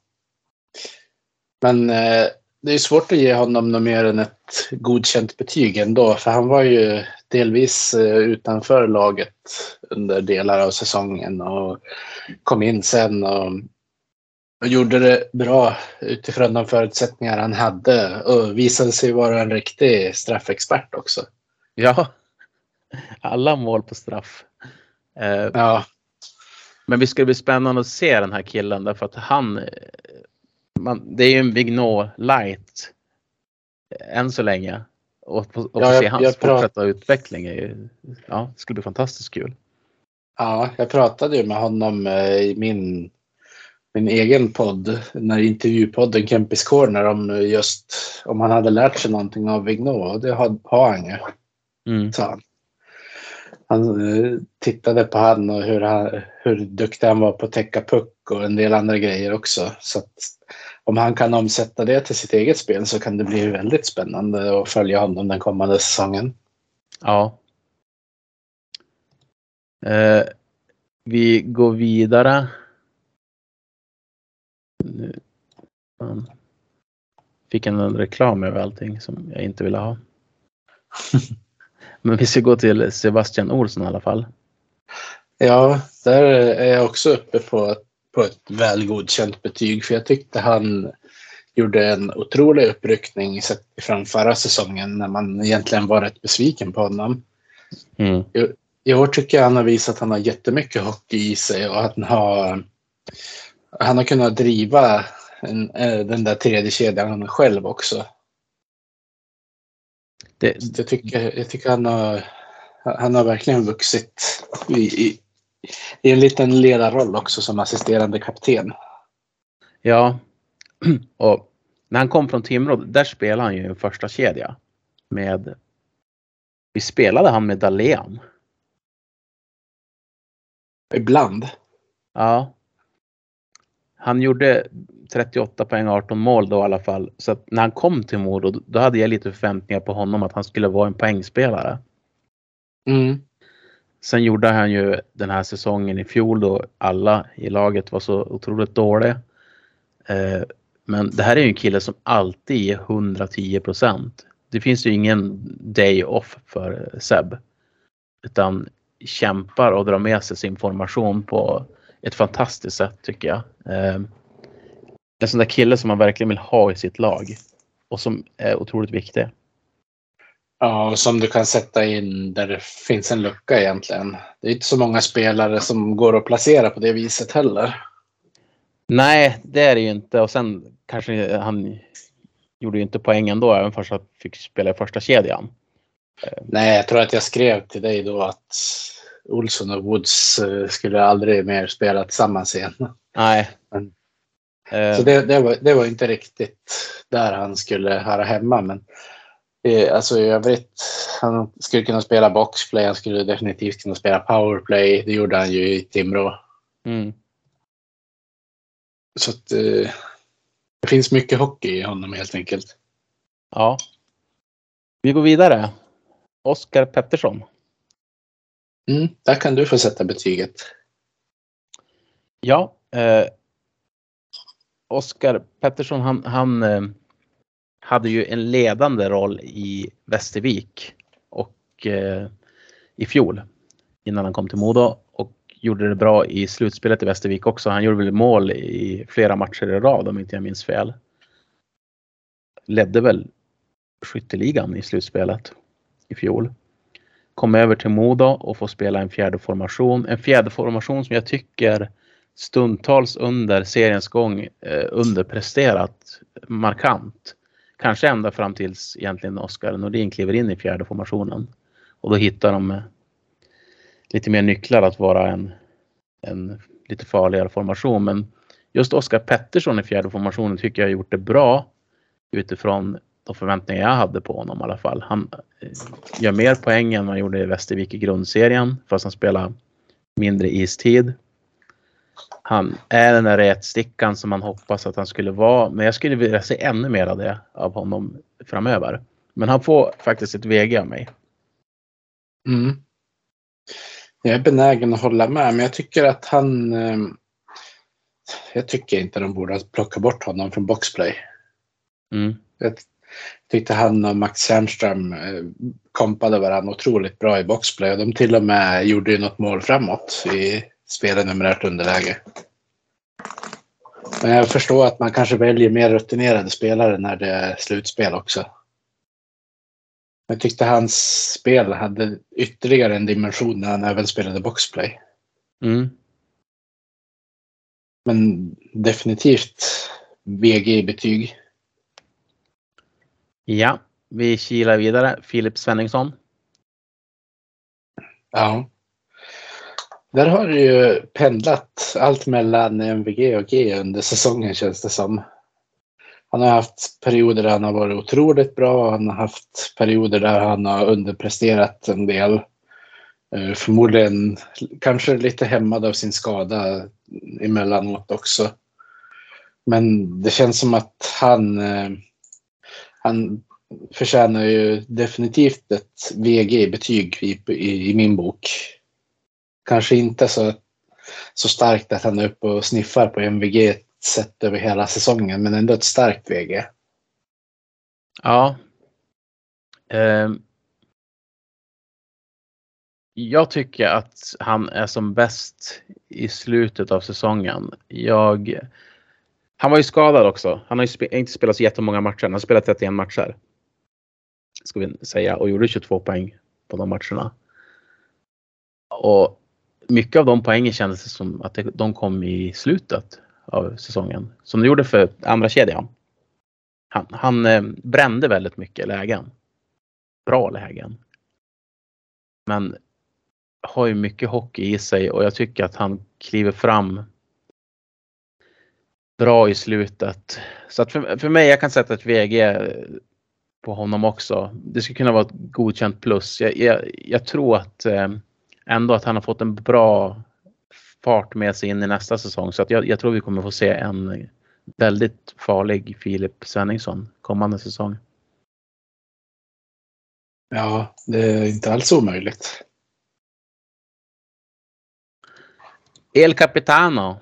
Men eh, det är svårt att ge honom något mer än ett godkänt betyg ändå. För han var ju delvis eh, utanför laget under delar av säsongen och kom in sen och, och gjorde det bra utifrån de förutsättningar han hade och visade sig vara en riktig straffexpert också. Ja, alla mål på straff. Eh, Ja, Men det ska bli spännande att se den här killen därför att han, eh, man, det är ju en Vignot light eh, än så länge. Och, och Ja, jag- se hans fortsatta utveckling är ju, ja, det skulle bli fantastiskt kul. Ja, jag pratade ju med honom eh, i min, min egen podd, den här intervjupodden Kempis Corner om just om han hade lärt sig någonting av Vignot och det har, har han ju, Mm. sa han. Eh, tittade på han och hur, han, hur duktig han var på att täcka puck och en del andra grejer också. Så om han kan omsätta det till sitt eget spel så kan det bli väldigt spännande att följa honom den kommande säsongen. Ja. Eh, vi går vidare. Nu. Fick en reklam över allting som jag inte ville ha. *laughs* Men vi ska gå till Sebastian Olsson i alla fall. Ja, där är jag också uppe på, på ett väl godkänt betyg för jag tyckte han gjorde en otrolig uppryckning sett ifrån förra säsongen när man egentligen var rätt besviken på honom. Mm. I år tycker jag han har visat att han har jättemycket hockey i sig och att han har, han har kunnat driva en, eh, den där tredje kedjan själv också. Det, jag, tycker, jag tycker han har Han har verkligen vuxit i, i, i en liten ledarroll också som assisterande kapten. Ja, *clears throat* och när han kom från Timrå, där spelade han ju en första kedja med. Vi spelade han med Dahlén. Ibland. Ja. Han gjorde 38 poäng, 18 mål då i alla fall. Så att när han kom till Modo, då hade jag lite förväntningar på honom att han skulle vara en poängspelare. Mm. Sen gjorde han ju den här säsongen i fjol då alla i laget var så otroligt dåliga. Eh, men det här är ju en kille som alltid är 110 procent. Det finns ju ingen day off för Seb. Utan kämpar och drar med sig sin formation på ett fantastiskt sätt tycker jag. Eh, en sån där kille som man verkligen vill ha i sitt lag och som är otroligt viktig. Ja, och som du kan sätta in där det finns en lucka egentligen. Det är inte så många spelare som går att placera på det viset heller. Nej, det är det ju inte. Och sen kanske han gjorde ju inte poäng ändå, även fast han fick spela i första kedjan. Nej, jag tror att jag skrev till dig då att Olsson och Woods eh, skulle aldrig mer spela tillsammans igen. Nej. Men- Eh, Så det, det, var, det var inte riktigt där han skulle höra hemma. Men eh, alltså i övrigt, han skulle kunna spela boxplay, han skulle definitivt kunna spela powerplay. Det gjorde han ju i Timrå. mm. Så att, eh, det finns mycket hockey i honom helt enkelt. Ja. Vi går vidare. Oskar Pettersson. Mm, där kan du få sätta betyget. Ja. Eh, Oskar Pettersson han, han eh, hade ju en ledande roll i Västervik och eh, i fjol innan han kom till Modo och gjorde det bra i slutspelet i Västervik också. Han gjorde väl mål i flera matcher i rad om inte jag minns fel. Ledde väl skytteligan i slutspelet i fjol. Kom över till Modo och får spela en fjärde formation. En fjärde formation som jag tycker stundtals under seriens gång eh, underpresterat markant. Kanske ända fram tills egentligen Oskar Nordin kliver in i fjärde formationen. Och då hittar de eh, lite mer nycklar att vara en, en lite farligare formation. Men just Oskar Pettersson i fjärde formationen tycker jag har gjort det bra utifrån de förväntningar jag hade på honom i alla fall. Han eh, gör mer poäng än han gjorde i Västervik i grundserien fast han spelar mindre istid. Han är den där rätstickan som man hoppas att han skulle vara. Men jag skulle vilja se ännu mer av det av honom framöver. Men han får faktiskt ett VG av mig. Mm. Jag är benägen att hålla med, men jag tycker att han... Eh, jag tycker inte de borde plocka bort honom från boxplay. Mm. Jag tyckte han och Max Tjärnström eh, kompade varandra otroligt bra i boxplay de till och med gjorde ju något mål framåt i spelet numerärt underläge. Men jag förstår att man kanske väljer mer rutinerade spelare när det är slutspel också. Jag tyckte hans spel hade ytterligare en dimension när han även spelade boxplay. Mm. Men definitivt VG i betyg. Ja, vi kilar vidare. Filip Svenningsson. Ja. Där har det ju pendlat allt mellan MVG och G under säsongen känns det som. Han har haft perioder där han har varit otroligt bra. Han har haft perioder där han har underpresterat en del. Eh, förmodligen kanske lite hämmad av sin skada emellanåt också. Men det känns som att han, eh, han förtjänar ju definitivt ett VG-betyg i, i, i min bok. Kanske inte så, så starkt att han är uppe och sniffar på MVG sett över hela säsongen, men ändå ett starkt VG. Ja. Eh. jag tycker att han är som bäst i slutet av säsongen. Jag, han var ju skadad också. Han har ju spe, inte spelat så jättemånga matcher. Han har spelat 31 matcher. Ska vi säga. Och gjorde 22 poäng på de matcherna. Och mycket av de poängen kändes det som att de kom i slutet av säsongen. Som det gjorde för andra kedjan. Han, han eh, brände väldigt mycket lägen. Bra lägen. Men har ju mycket hockey i sig och jag tycker att han kliver fram bra i slutet. Så att för, för mig, jag kan sätta ett VG på honom också. Det skulle kunna vara ett godkänt plus. Jag, jag, jag tror att eh, ändå att han har fått en bra fart med sig in i nästa säsong. Så att jag, jag tror vi kommer få se en väldigt farlig Filip Svenningsson kommande säsong. Ja, det är inte alls omöjligt. El Capitano.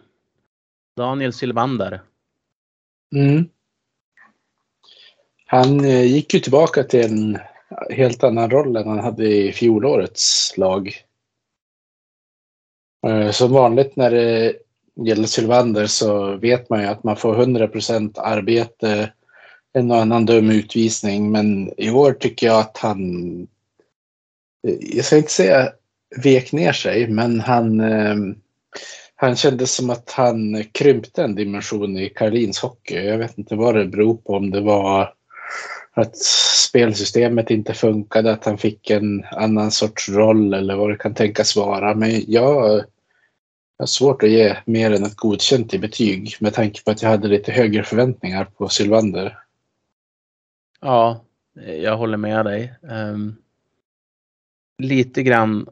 Daniel Silvander. Mm. Han eh, gick ju tillbaka till en helt annan roll än han hade i fjolårets lag. Eh, som vanligt när det gäller Sylvander så vet man ju att man får 100% arbete, en och annan dum utvisning. Men i år tycker jag att han, eh, jag ska inte säga vek ner sig, men han, eh, han kändes som att han krympte en dimension i Karolins hockey. Jag vet inte vad det beror på, om det var att spelsystemet inte funkade, att han fick en annan sorts roll eller vad det kan tänkas vara. Men jag jag har svårt att ge mer än ett godkänt i betyg med tanke på att jag hade lite högre förväntningar på Sylvander. Ja, jag håller med dig. Um, lite grann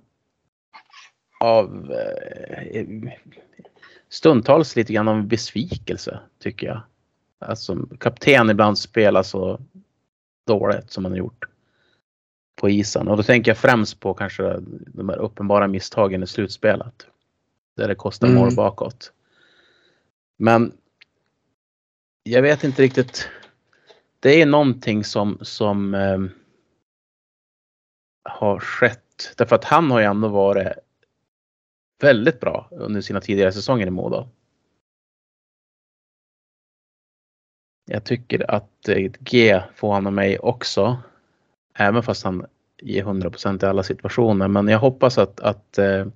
av uh, stundtals lite grann av besvikelse tycker jag. Alltså kapten ibland spelar så dåligt som han har gjort på isen och då tänker jag främst på kanske de här uppenbara misstagen i slutspelet. Där det kostar mm. mål bakåt. Men jag vet inte riktigt. Det är någonting som, som eh, har skett. Därför att han har ju ändå varit väldigt bra under sina tidigare säsonger i Modo. Jag tycker att ett G får han av mig också. Även fast han ger 100% i alla situationer. Men jag hoppas att, att eh,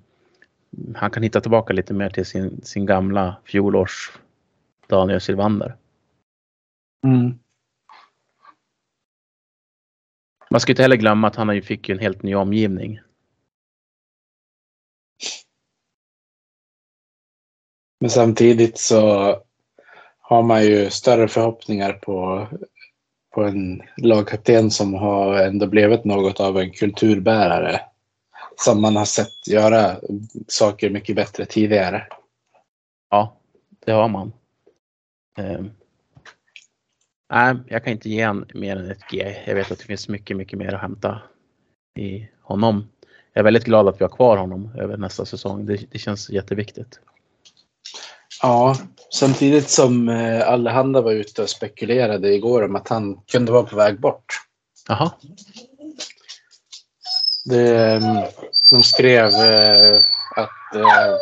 han kan hitta tillbaka lite mer till sin, sin gamla fjolårs Daniel Sylvander. Mm. Man ska inte heller glömma att han fick en helt ny omgivning. Men samtidigt så har man ju större förhoppningar på, på en lagkapten som har ändå blivit något av en kulturbärare som man har sett göra saker mycket bättre tidigare. Ja, det har man. Um, nej, jag kan inte ge en mer än ett G. Jag vet att det finns mycket, mycket mer att hämta i honom. Jag är väldigt glad att vi har kvar honom över nästa säsong. Det, det känns jätteviktigt. Ja, samtidigt som eh, Allehanda var ute och spekulerade igår om att han kunde vara på väg bort. Jaha. Det, mm, de skrev eh, att eh,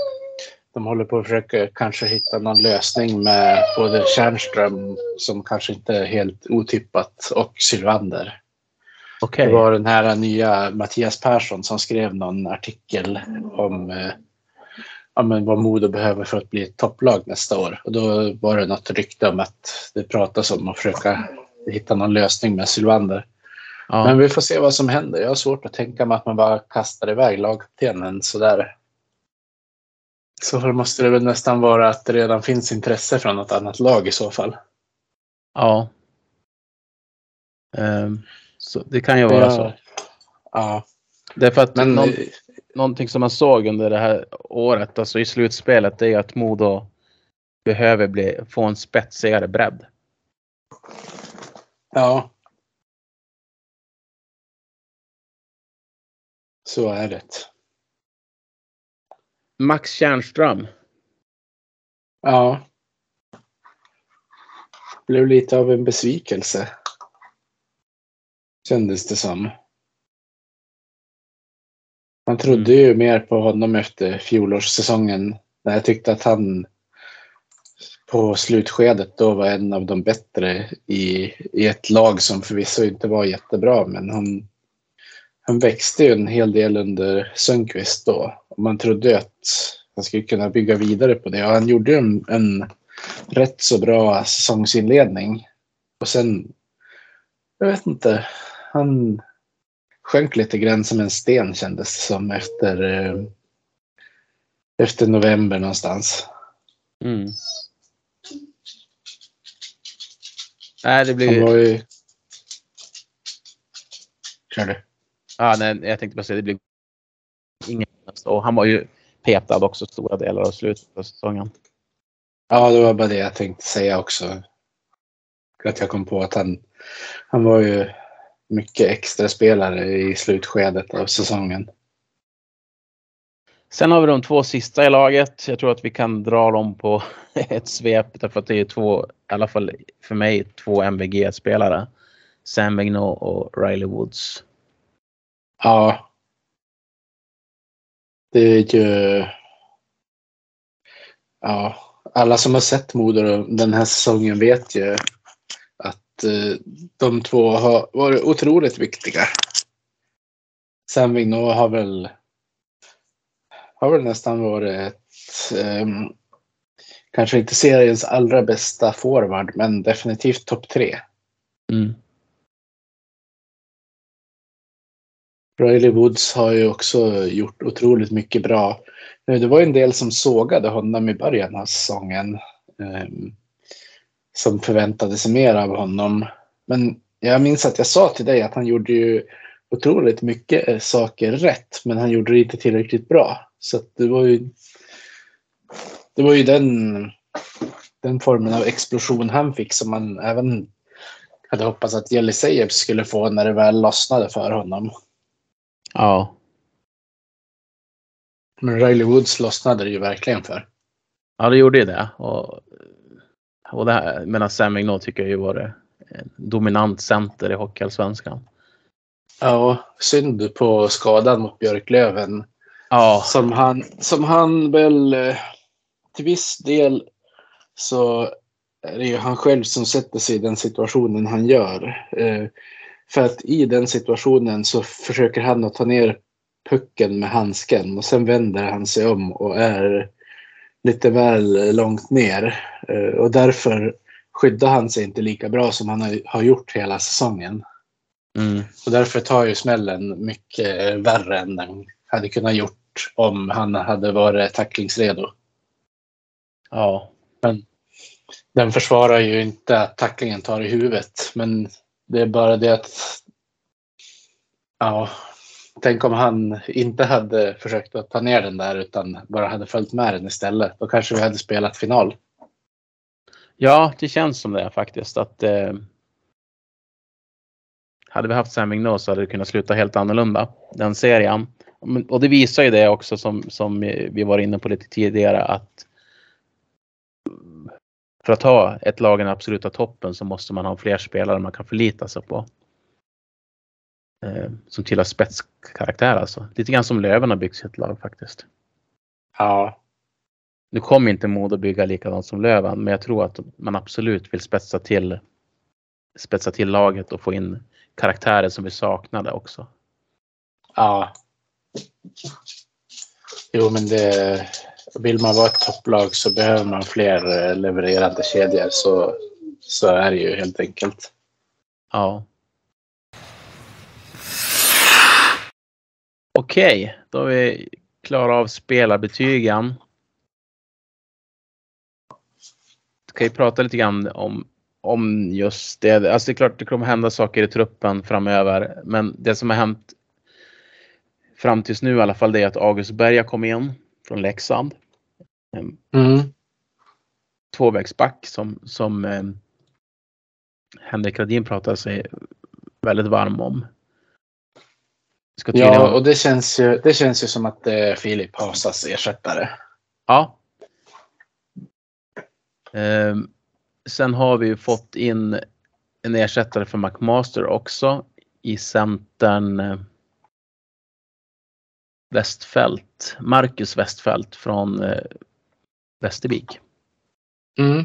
de håller på att försöka kanske hitta någon lösning med både Tjärnström, som kanske inte är helt otippat, och Sylvander. Okay. Det var den här nya Mattias Persson som skrev någon artikel om ja, men vad Modo behöver för att bli ett topplag nästa år. Och då var det något rykte om att det pratas om att försöka hitta någon lösning med Sylvander. Ja. Men vi får se vad som händer. Jag har svårt att tänka mig att man bara kastar iväg lagkaptenen sådär. Så måste det väl nästan vara att det redan finns intresse från något annat lag i så fall. Ja. Um, så det kan ju vara ja. så. Ja. Därför att Men, någon, någonting som man såg under det här året, alltså i slutspelet, det är att Modo behöver bli, få en spetsigare bredd. Ja. Så är det. Max Tjärnström. Ja. Blev lite av en besvikelse. Kändes det som. Man trodde ju mer på honom efter fjolårssäsongen. När jag tyckte att han på slutskedet då var en av de bättre i, i ett lag som förvisso inte var jättebra. Men han han växte ju en hel del under Sundqvist då. Och man trodde att han skulle kunna bygga vidare på det. Och han gjorde en, en rätt så bra säsongsinledning. Och sen, jag vet inte, han sjönk lite grann som en sten kändes det som efter, eh, efter november någonstans. Mm. Nej, det Han blir... var ju... Kör du? Ja, nej, jag tänkte bara säga det blir ingen och Han var ju petad också stora delar av slutet av säsongen. Ja, det var bara det jag tänkte säga också. Att jag kom på att han, han var ju mycket extra spelare i slutskedet av säsongen. Sen har vi de två sista i laget. Jag tror att vi kan dra dem på *laughs* ett svep därför att det är två, i alla fall för mig, två MVG-spelare. Sam Vigneault och Riley Woods. Ja. Det är ju... Ja, alla som har sett Modo den här säsongen vet ju de två har varit otroligt viktiga. Sam Vigneault har väl har väl nästan varit ett, eh, kanske inte seriens allra bästa forward, men definitivt topp tre. Mm. Riley Woods har ju också gjort otroligt mycket bra. Eh, Det var ju en del som sågade honom i början av säsongen. Eh, som förväntade sig mer av honom. Men jag minns att jag sa till dig att han gjorde ju otroligt mycket eh, saker rätt, men han gjorde det inte tillräckligt bra. Så det var ju det var ju den, den formen av explosion han fick som man även hade hoppats att Jelly Sejeb skulle få när det väl lossnade för honom. Ja. Men Riley Woods lossnade det ju verkligen för. ja, det gjorde ju det. Och, och det här, medan Sam Vigneault tycker jag ju var det en dominant center i Hockeyallsvenskan. Ja, synd på skadan mot Björklöven. Ja, Som han, som han väl eh, till viss del så är det ju han själv som sätter sig i den situationen han gör. Eh, För att i den situationen så försöker han att ta ner pucken med handsken och sen vänder han sig om och är lite väl långt ner. Eh, Och därför skyddar han sig inte lika bra som han har- gjort hela säsongen. mm, Och därför tar ju smällen mycket värre än den hade kunnat gjort om han hade varit tacklingsredo. ja, Den försvarar ju inte att tacklingen tar i huvudet, men det är bara det att... Ja, tänk om han inte hade försökt att ta ner den där utan bara hade följt med den istället. Då kanske vi hade spelat final. ja, det känns som det faktiskt. Att eh, hade vi haft Sam Vigneault så hade det kunnat sluta helt annorlunda den serien. Och det visar ju det också som, som vi var inne på lite tidigare att för att ha ett lag i den absoluta toppen så måste man ha fler spelare man kan förlita sig på. Eh, som tillhör spetskaraktär alltså. Lite grann som Löven har byggt sitt lag faktiskt. Ja, Nu kommer inte Modo bygga likadant som Löven, men jag tror att man absolut vill spetsa till, spetsa till laget och få in karaktärer som vi saknade också. ja. Jo, men det... Vill man vara ett topplag så behöver man fler eh, levererande kedjor. Så, så är det ju helt enkelt. Ja. Okej, då är vi klara av spelarbetygen. Ska vi prata lite grann om, om just det. Alltså det är klart det kommer hända saker i truppen framöver. Men det som har hänt fram tills nu i alla fall det är att August Berga kom in från Leksand. En Mm. tvåvägsback som, som eh, Henrik Radin pratar sig väldigt varm om. Tydligen, Ja, och det känns, ju, det känns ju som att är Filip Hasas ersättare. ja. Ehm, sen har vi ju fått in en ersättare för McMaster också i centern eh, Westfält, Marcus Westfält från eh, Västervik. Mm.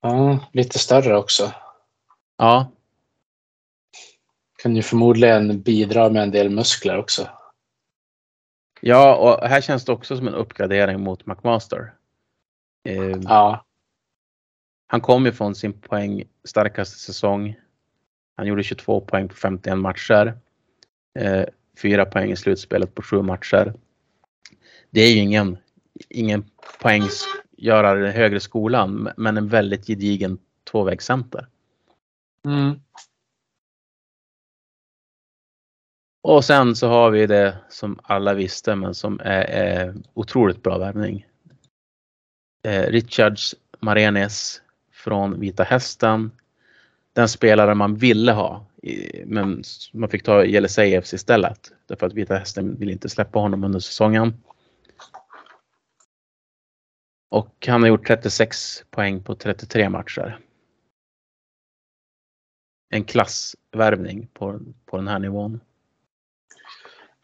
Ja, lite större också. Ja, Kan ju förmodligen bidra med en del muskler också. ja, och här känns det också som en uppgradering mot McMaster. Ehm, Ja, Han kom ju från sin poäng starkaste säsong. Han gjorde 22 poäng på 51 matcher. Eh, fyra poäng i slutspelet på sju matcher. Det är ju ingen, ingen den högre skolan, men en väldigt gedigen tvåvägscenter. Mm. Och sen så har vi det som alla visste men som är, är otroligt bra värvning. Eh, Richards Marenes från Vita Hästen. Den spelare man ville ha men man fick ta Jelisejevs istället. Därför att Vita Hästen vill inte släppa honom under säsongen. Och han har gjort 36 poäng på 33 matcher. En klassvärvning på, på den här nivån.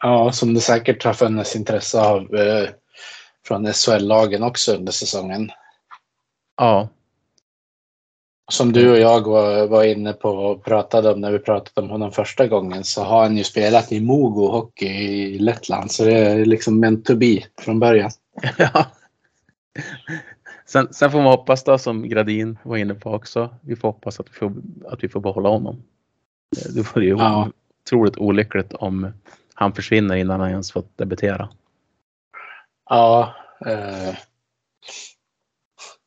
Ja, som det säkert har funnits intresse av eh, från SHL-lagen också under säsongen. Ja. Som du och jag var, var inne på och pratade om när vi pratade om honom första gången så har han ju spelat i Mogo Hockey i Lettland så det är liksom meant to be från början. *laughs* ja. Sen, sen får man hoppas då som Gradin var inne på också. Vi får hoppas att vi får, att vi får behålla honom. Det vore ju ja. otroligt olyckligt om han försvinner innan han ens fått debutera. Ja. Eh,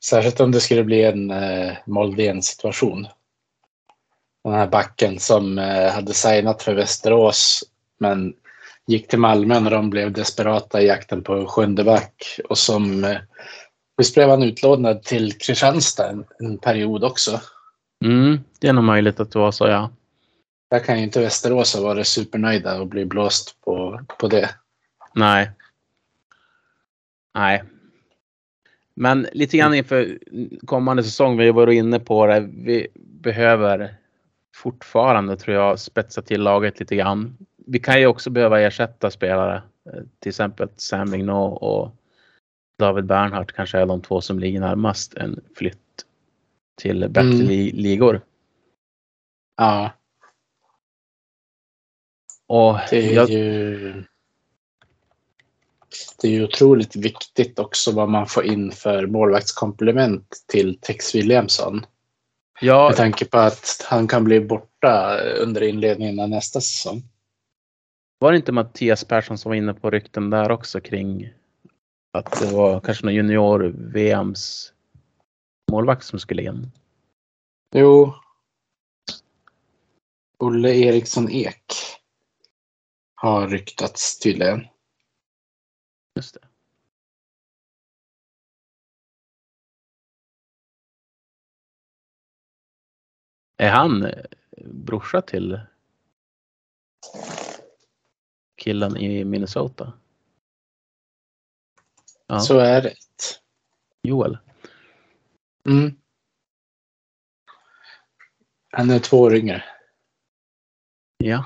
särskilt om det skulle bli en eh, Moldén situation. Den här backen som eh, hade signat för Västerås men gick till Malmö när de blev desperata i jakten på sjunde back och som eh, Visst blev han utlånad till Kristianstad en, en period också? Mm, det är nog möjligt att det var så, ja. Där kan ju inte Västerås ha varit supernöjda och bli blåst på, på det. Nej. Nej. Men lite grann inför kommande säsong, vi varit inne på det, vi behöver fortfarande tror jag spetsa till laget lite grann. Vi kan ju också behöva ersätta spelare, eh, till exempel Sam Mignot och David Bernhardt kanske är de två som ligger närmast en flytt till bättre mm. ligor. Ja. Och det är jag... ju det är ju otroligt viktigt också vad man får in för målvaktskomplement till Tex Williamson. Ja. Med tanke på att han kan bli borta under inledningen av nästa säsong. Var det inte Mattias Persson som var inne på rykten där också kring att det var kanske någon junior-VMs målvakt som skulle in? Jo. Olle Eriksson Ek har ryktats tydligen. Just det. Är han eh, brorsa till killen i Minnesota? Ja. Så är det. Joel. Mm. Han är två år yngre. Ja.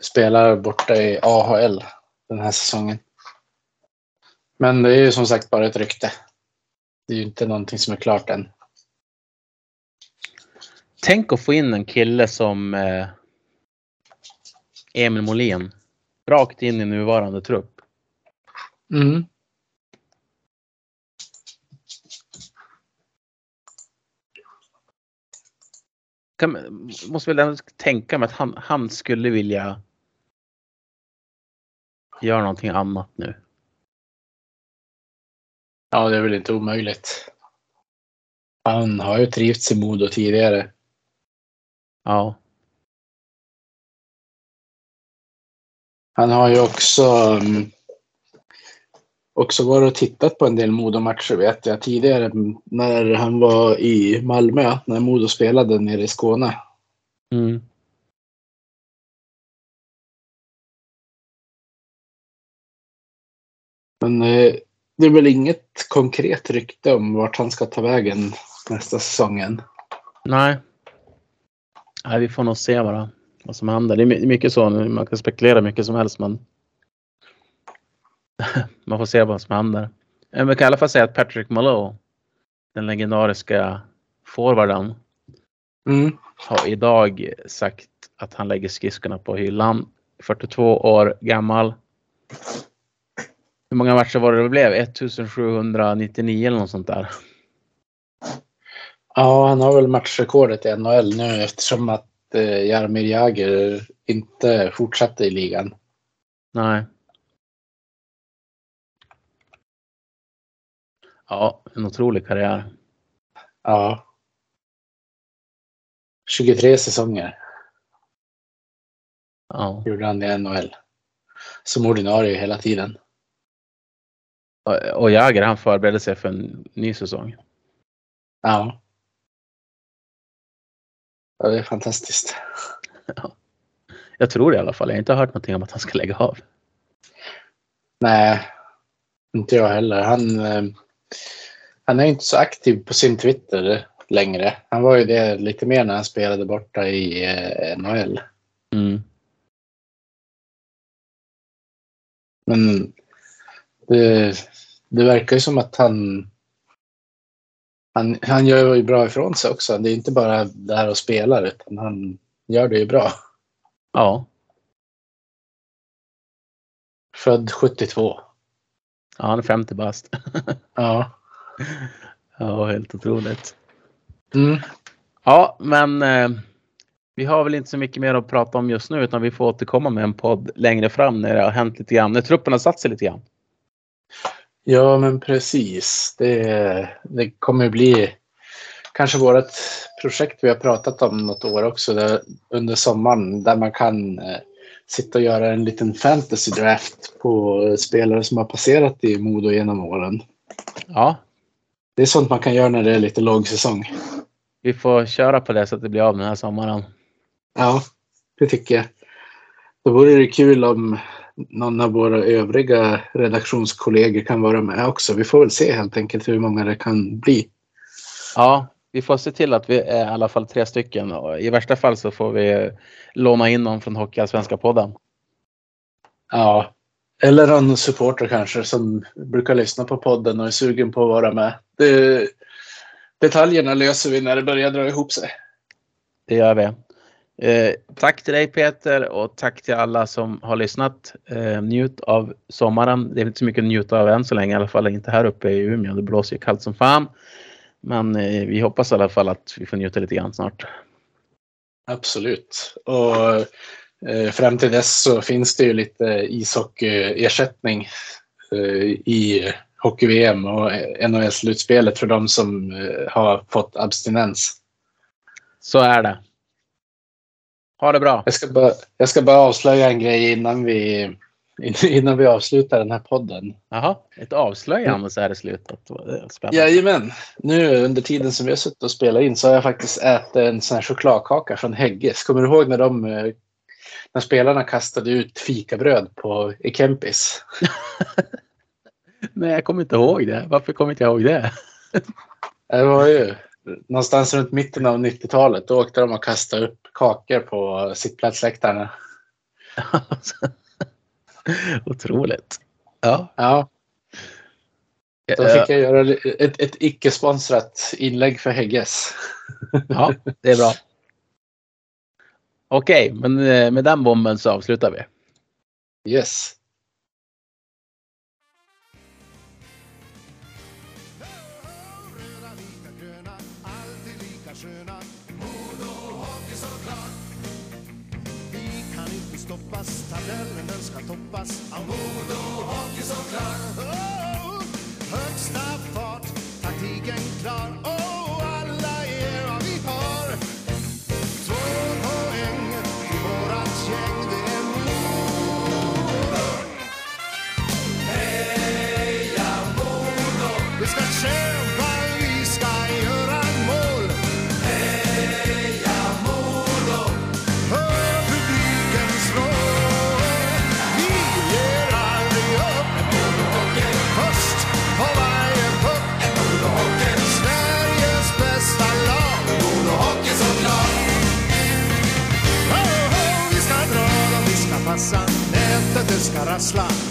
spelar borta i AHL den här säsongen. Men det är ju som sagt bara ett rykte. Det är ju inte någonting som är klart än. Tänk att få in en kille som eh, Emil Molin. Rakt in i nuvarande trupp. Mm. Kan, måste väl ändå tänka mig att han, han skulle vilja göra någonting annat nu. Ja, det är väl inte omöjligt. Han har ju trivts i Modo tidigare. Ja. Han har ju också um, också varit och tittat på en del Modo-matcher vet jag tidigare när han var i Malmö, när Modo spelade nere i Skåne. Mm. Men eh, det är väl inget konkret rykte om vart han ska ta vägen nästa säsongen. Nej. Nej, vi får nog se bara vad som händer. Det är mycket så, man kan spekulera mycket som helst men *laughs* man får se vad som händer. Men vi kan i alla fall säga att Patrick Malone, den legendariska forwarden, mm. har idag sagt att han lägger skridskorna på hyllan. 42 år gammal. Hur många matcher var det det blev? 1799 eller något sånt där. Ja, han har väl matchrekordet i NHL nu eftersom att eh, Jaromir Jagr inte fortsatte i ligan. Nej. Ja, en otrolig karriär. Ja. 23 säsonger Ja. gjorde han i NHL. Som ordinarie hela tiden. Och- Jagr han förberedde sig för en ny säsong. Ja. Ja, det är fantastiskt. Jag tror det i alla fall. Jag har inte hört någonting om att han ska lägga av. Nej, inte jag heller. Han, eh, han är inte så aktiv på sin Twitter längre. Han var ju det lite mer när han spelade borta i eh, NHL. Mm. Men det, det verkar ju som att han, han, han gör ju bra ifrån sig också. Det är inte bara det här att spela utan han gör det ju bra. Ja. Född 72. Ja, han är 50 bast. *laughs* Ja. ja, helt otroligt. Mm. Ja, men eh, vi har väl inte så mycket mer att prata om just nu utan vi får återkomma med en podd längre fram när det har hänt lite grann. När truppen har satt sig lite grann. Ja, men precis. Det, det kommer bli kanske vårt projekt vi har pratat om något år också där, under sommaren där man kan eh, sitta och göra en liten fantasy draft på spelare som har passerat i Modo genom åren. Ja, Det är sånt man kan göra när det är lite lågsäsong. vi får köra på det så att det blir av den här sommaren. Ja, det tycker jag. Då vore det kul om någon av våra övriga redaktionskollegor kan vara med också. Vi får väl se helt enkelt hur många det kan bli. Ja, vi får se till att vi är i alla fall tre stycken och i värsta fall så får vi låna in någon från Hockeyallsvenska podden. Ja, eller någon supporter kanske som brukar lyssna på podden och är sugen på att vara med. Det, detaljerna löser vi när det börjar dra ihop sig. Det gör vi. Eh, tack till dig Peter och tack till alla som har lyssnat. Eh, njut av sommaren. Det är inte så mycket att njuta av än så länge, i alla fall inte här uppe i Umeå. Det blåser ju kallt som fan. Men eh, vi hoppas i alla fall att vi får njuta lite grann snart. Absolut. Och eh, fram till dess så finns det ju lite ishockeyersättning eh, i hockey-VM och NHL-slutspelet för de som eh, har fått abstinens. Så är det. Ha det bra. Jag ska bara, jag ska bara avslöja en grej innan vi, innan vi avslutar den här podden. Jaha, ett avslöjande så är det slutet. Spännande. Jajamän. Nu under tiden som vi har suttit och spelat in så har jag faktiskt ätit en sån här chokladkaka från Hägges. Kommer du ihåg när de eh, när spelarna kastade ut fikabröd på i Kempis? *laughs* Nej, jag kommer inte ihåg det. Varför kommer inte jag ihåg det? *laughs* Det var ju någonstans runt mitten av 90-talet. Då åkte de och kastade upp kakor på sittplatsläktarna. *laughs* *laughs* Otroligt. Ja. Ja, då fick jag göra ett, ett icke-sponsrat inlägg för Hägges. *laughs* Ja, det är bra. Okej, men eh, med den bomben så avslutar vi. Yes. Dra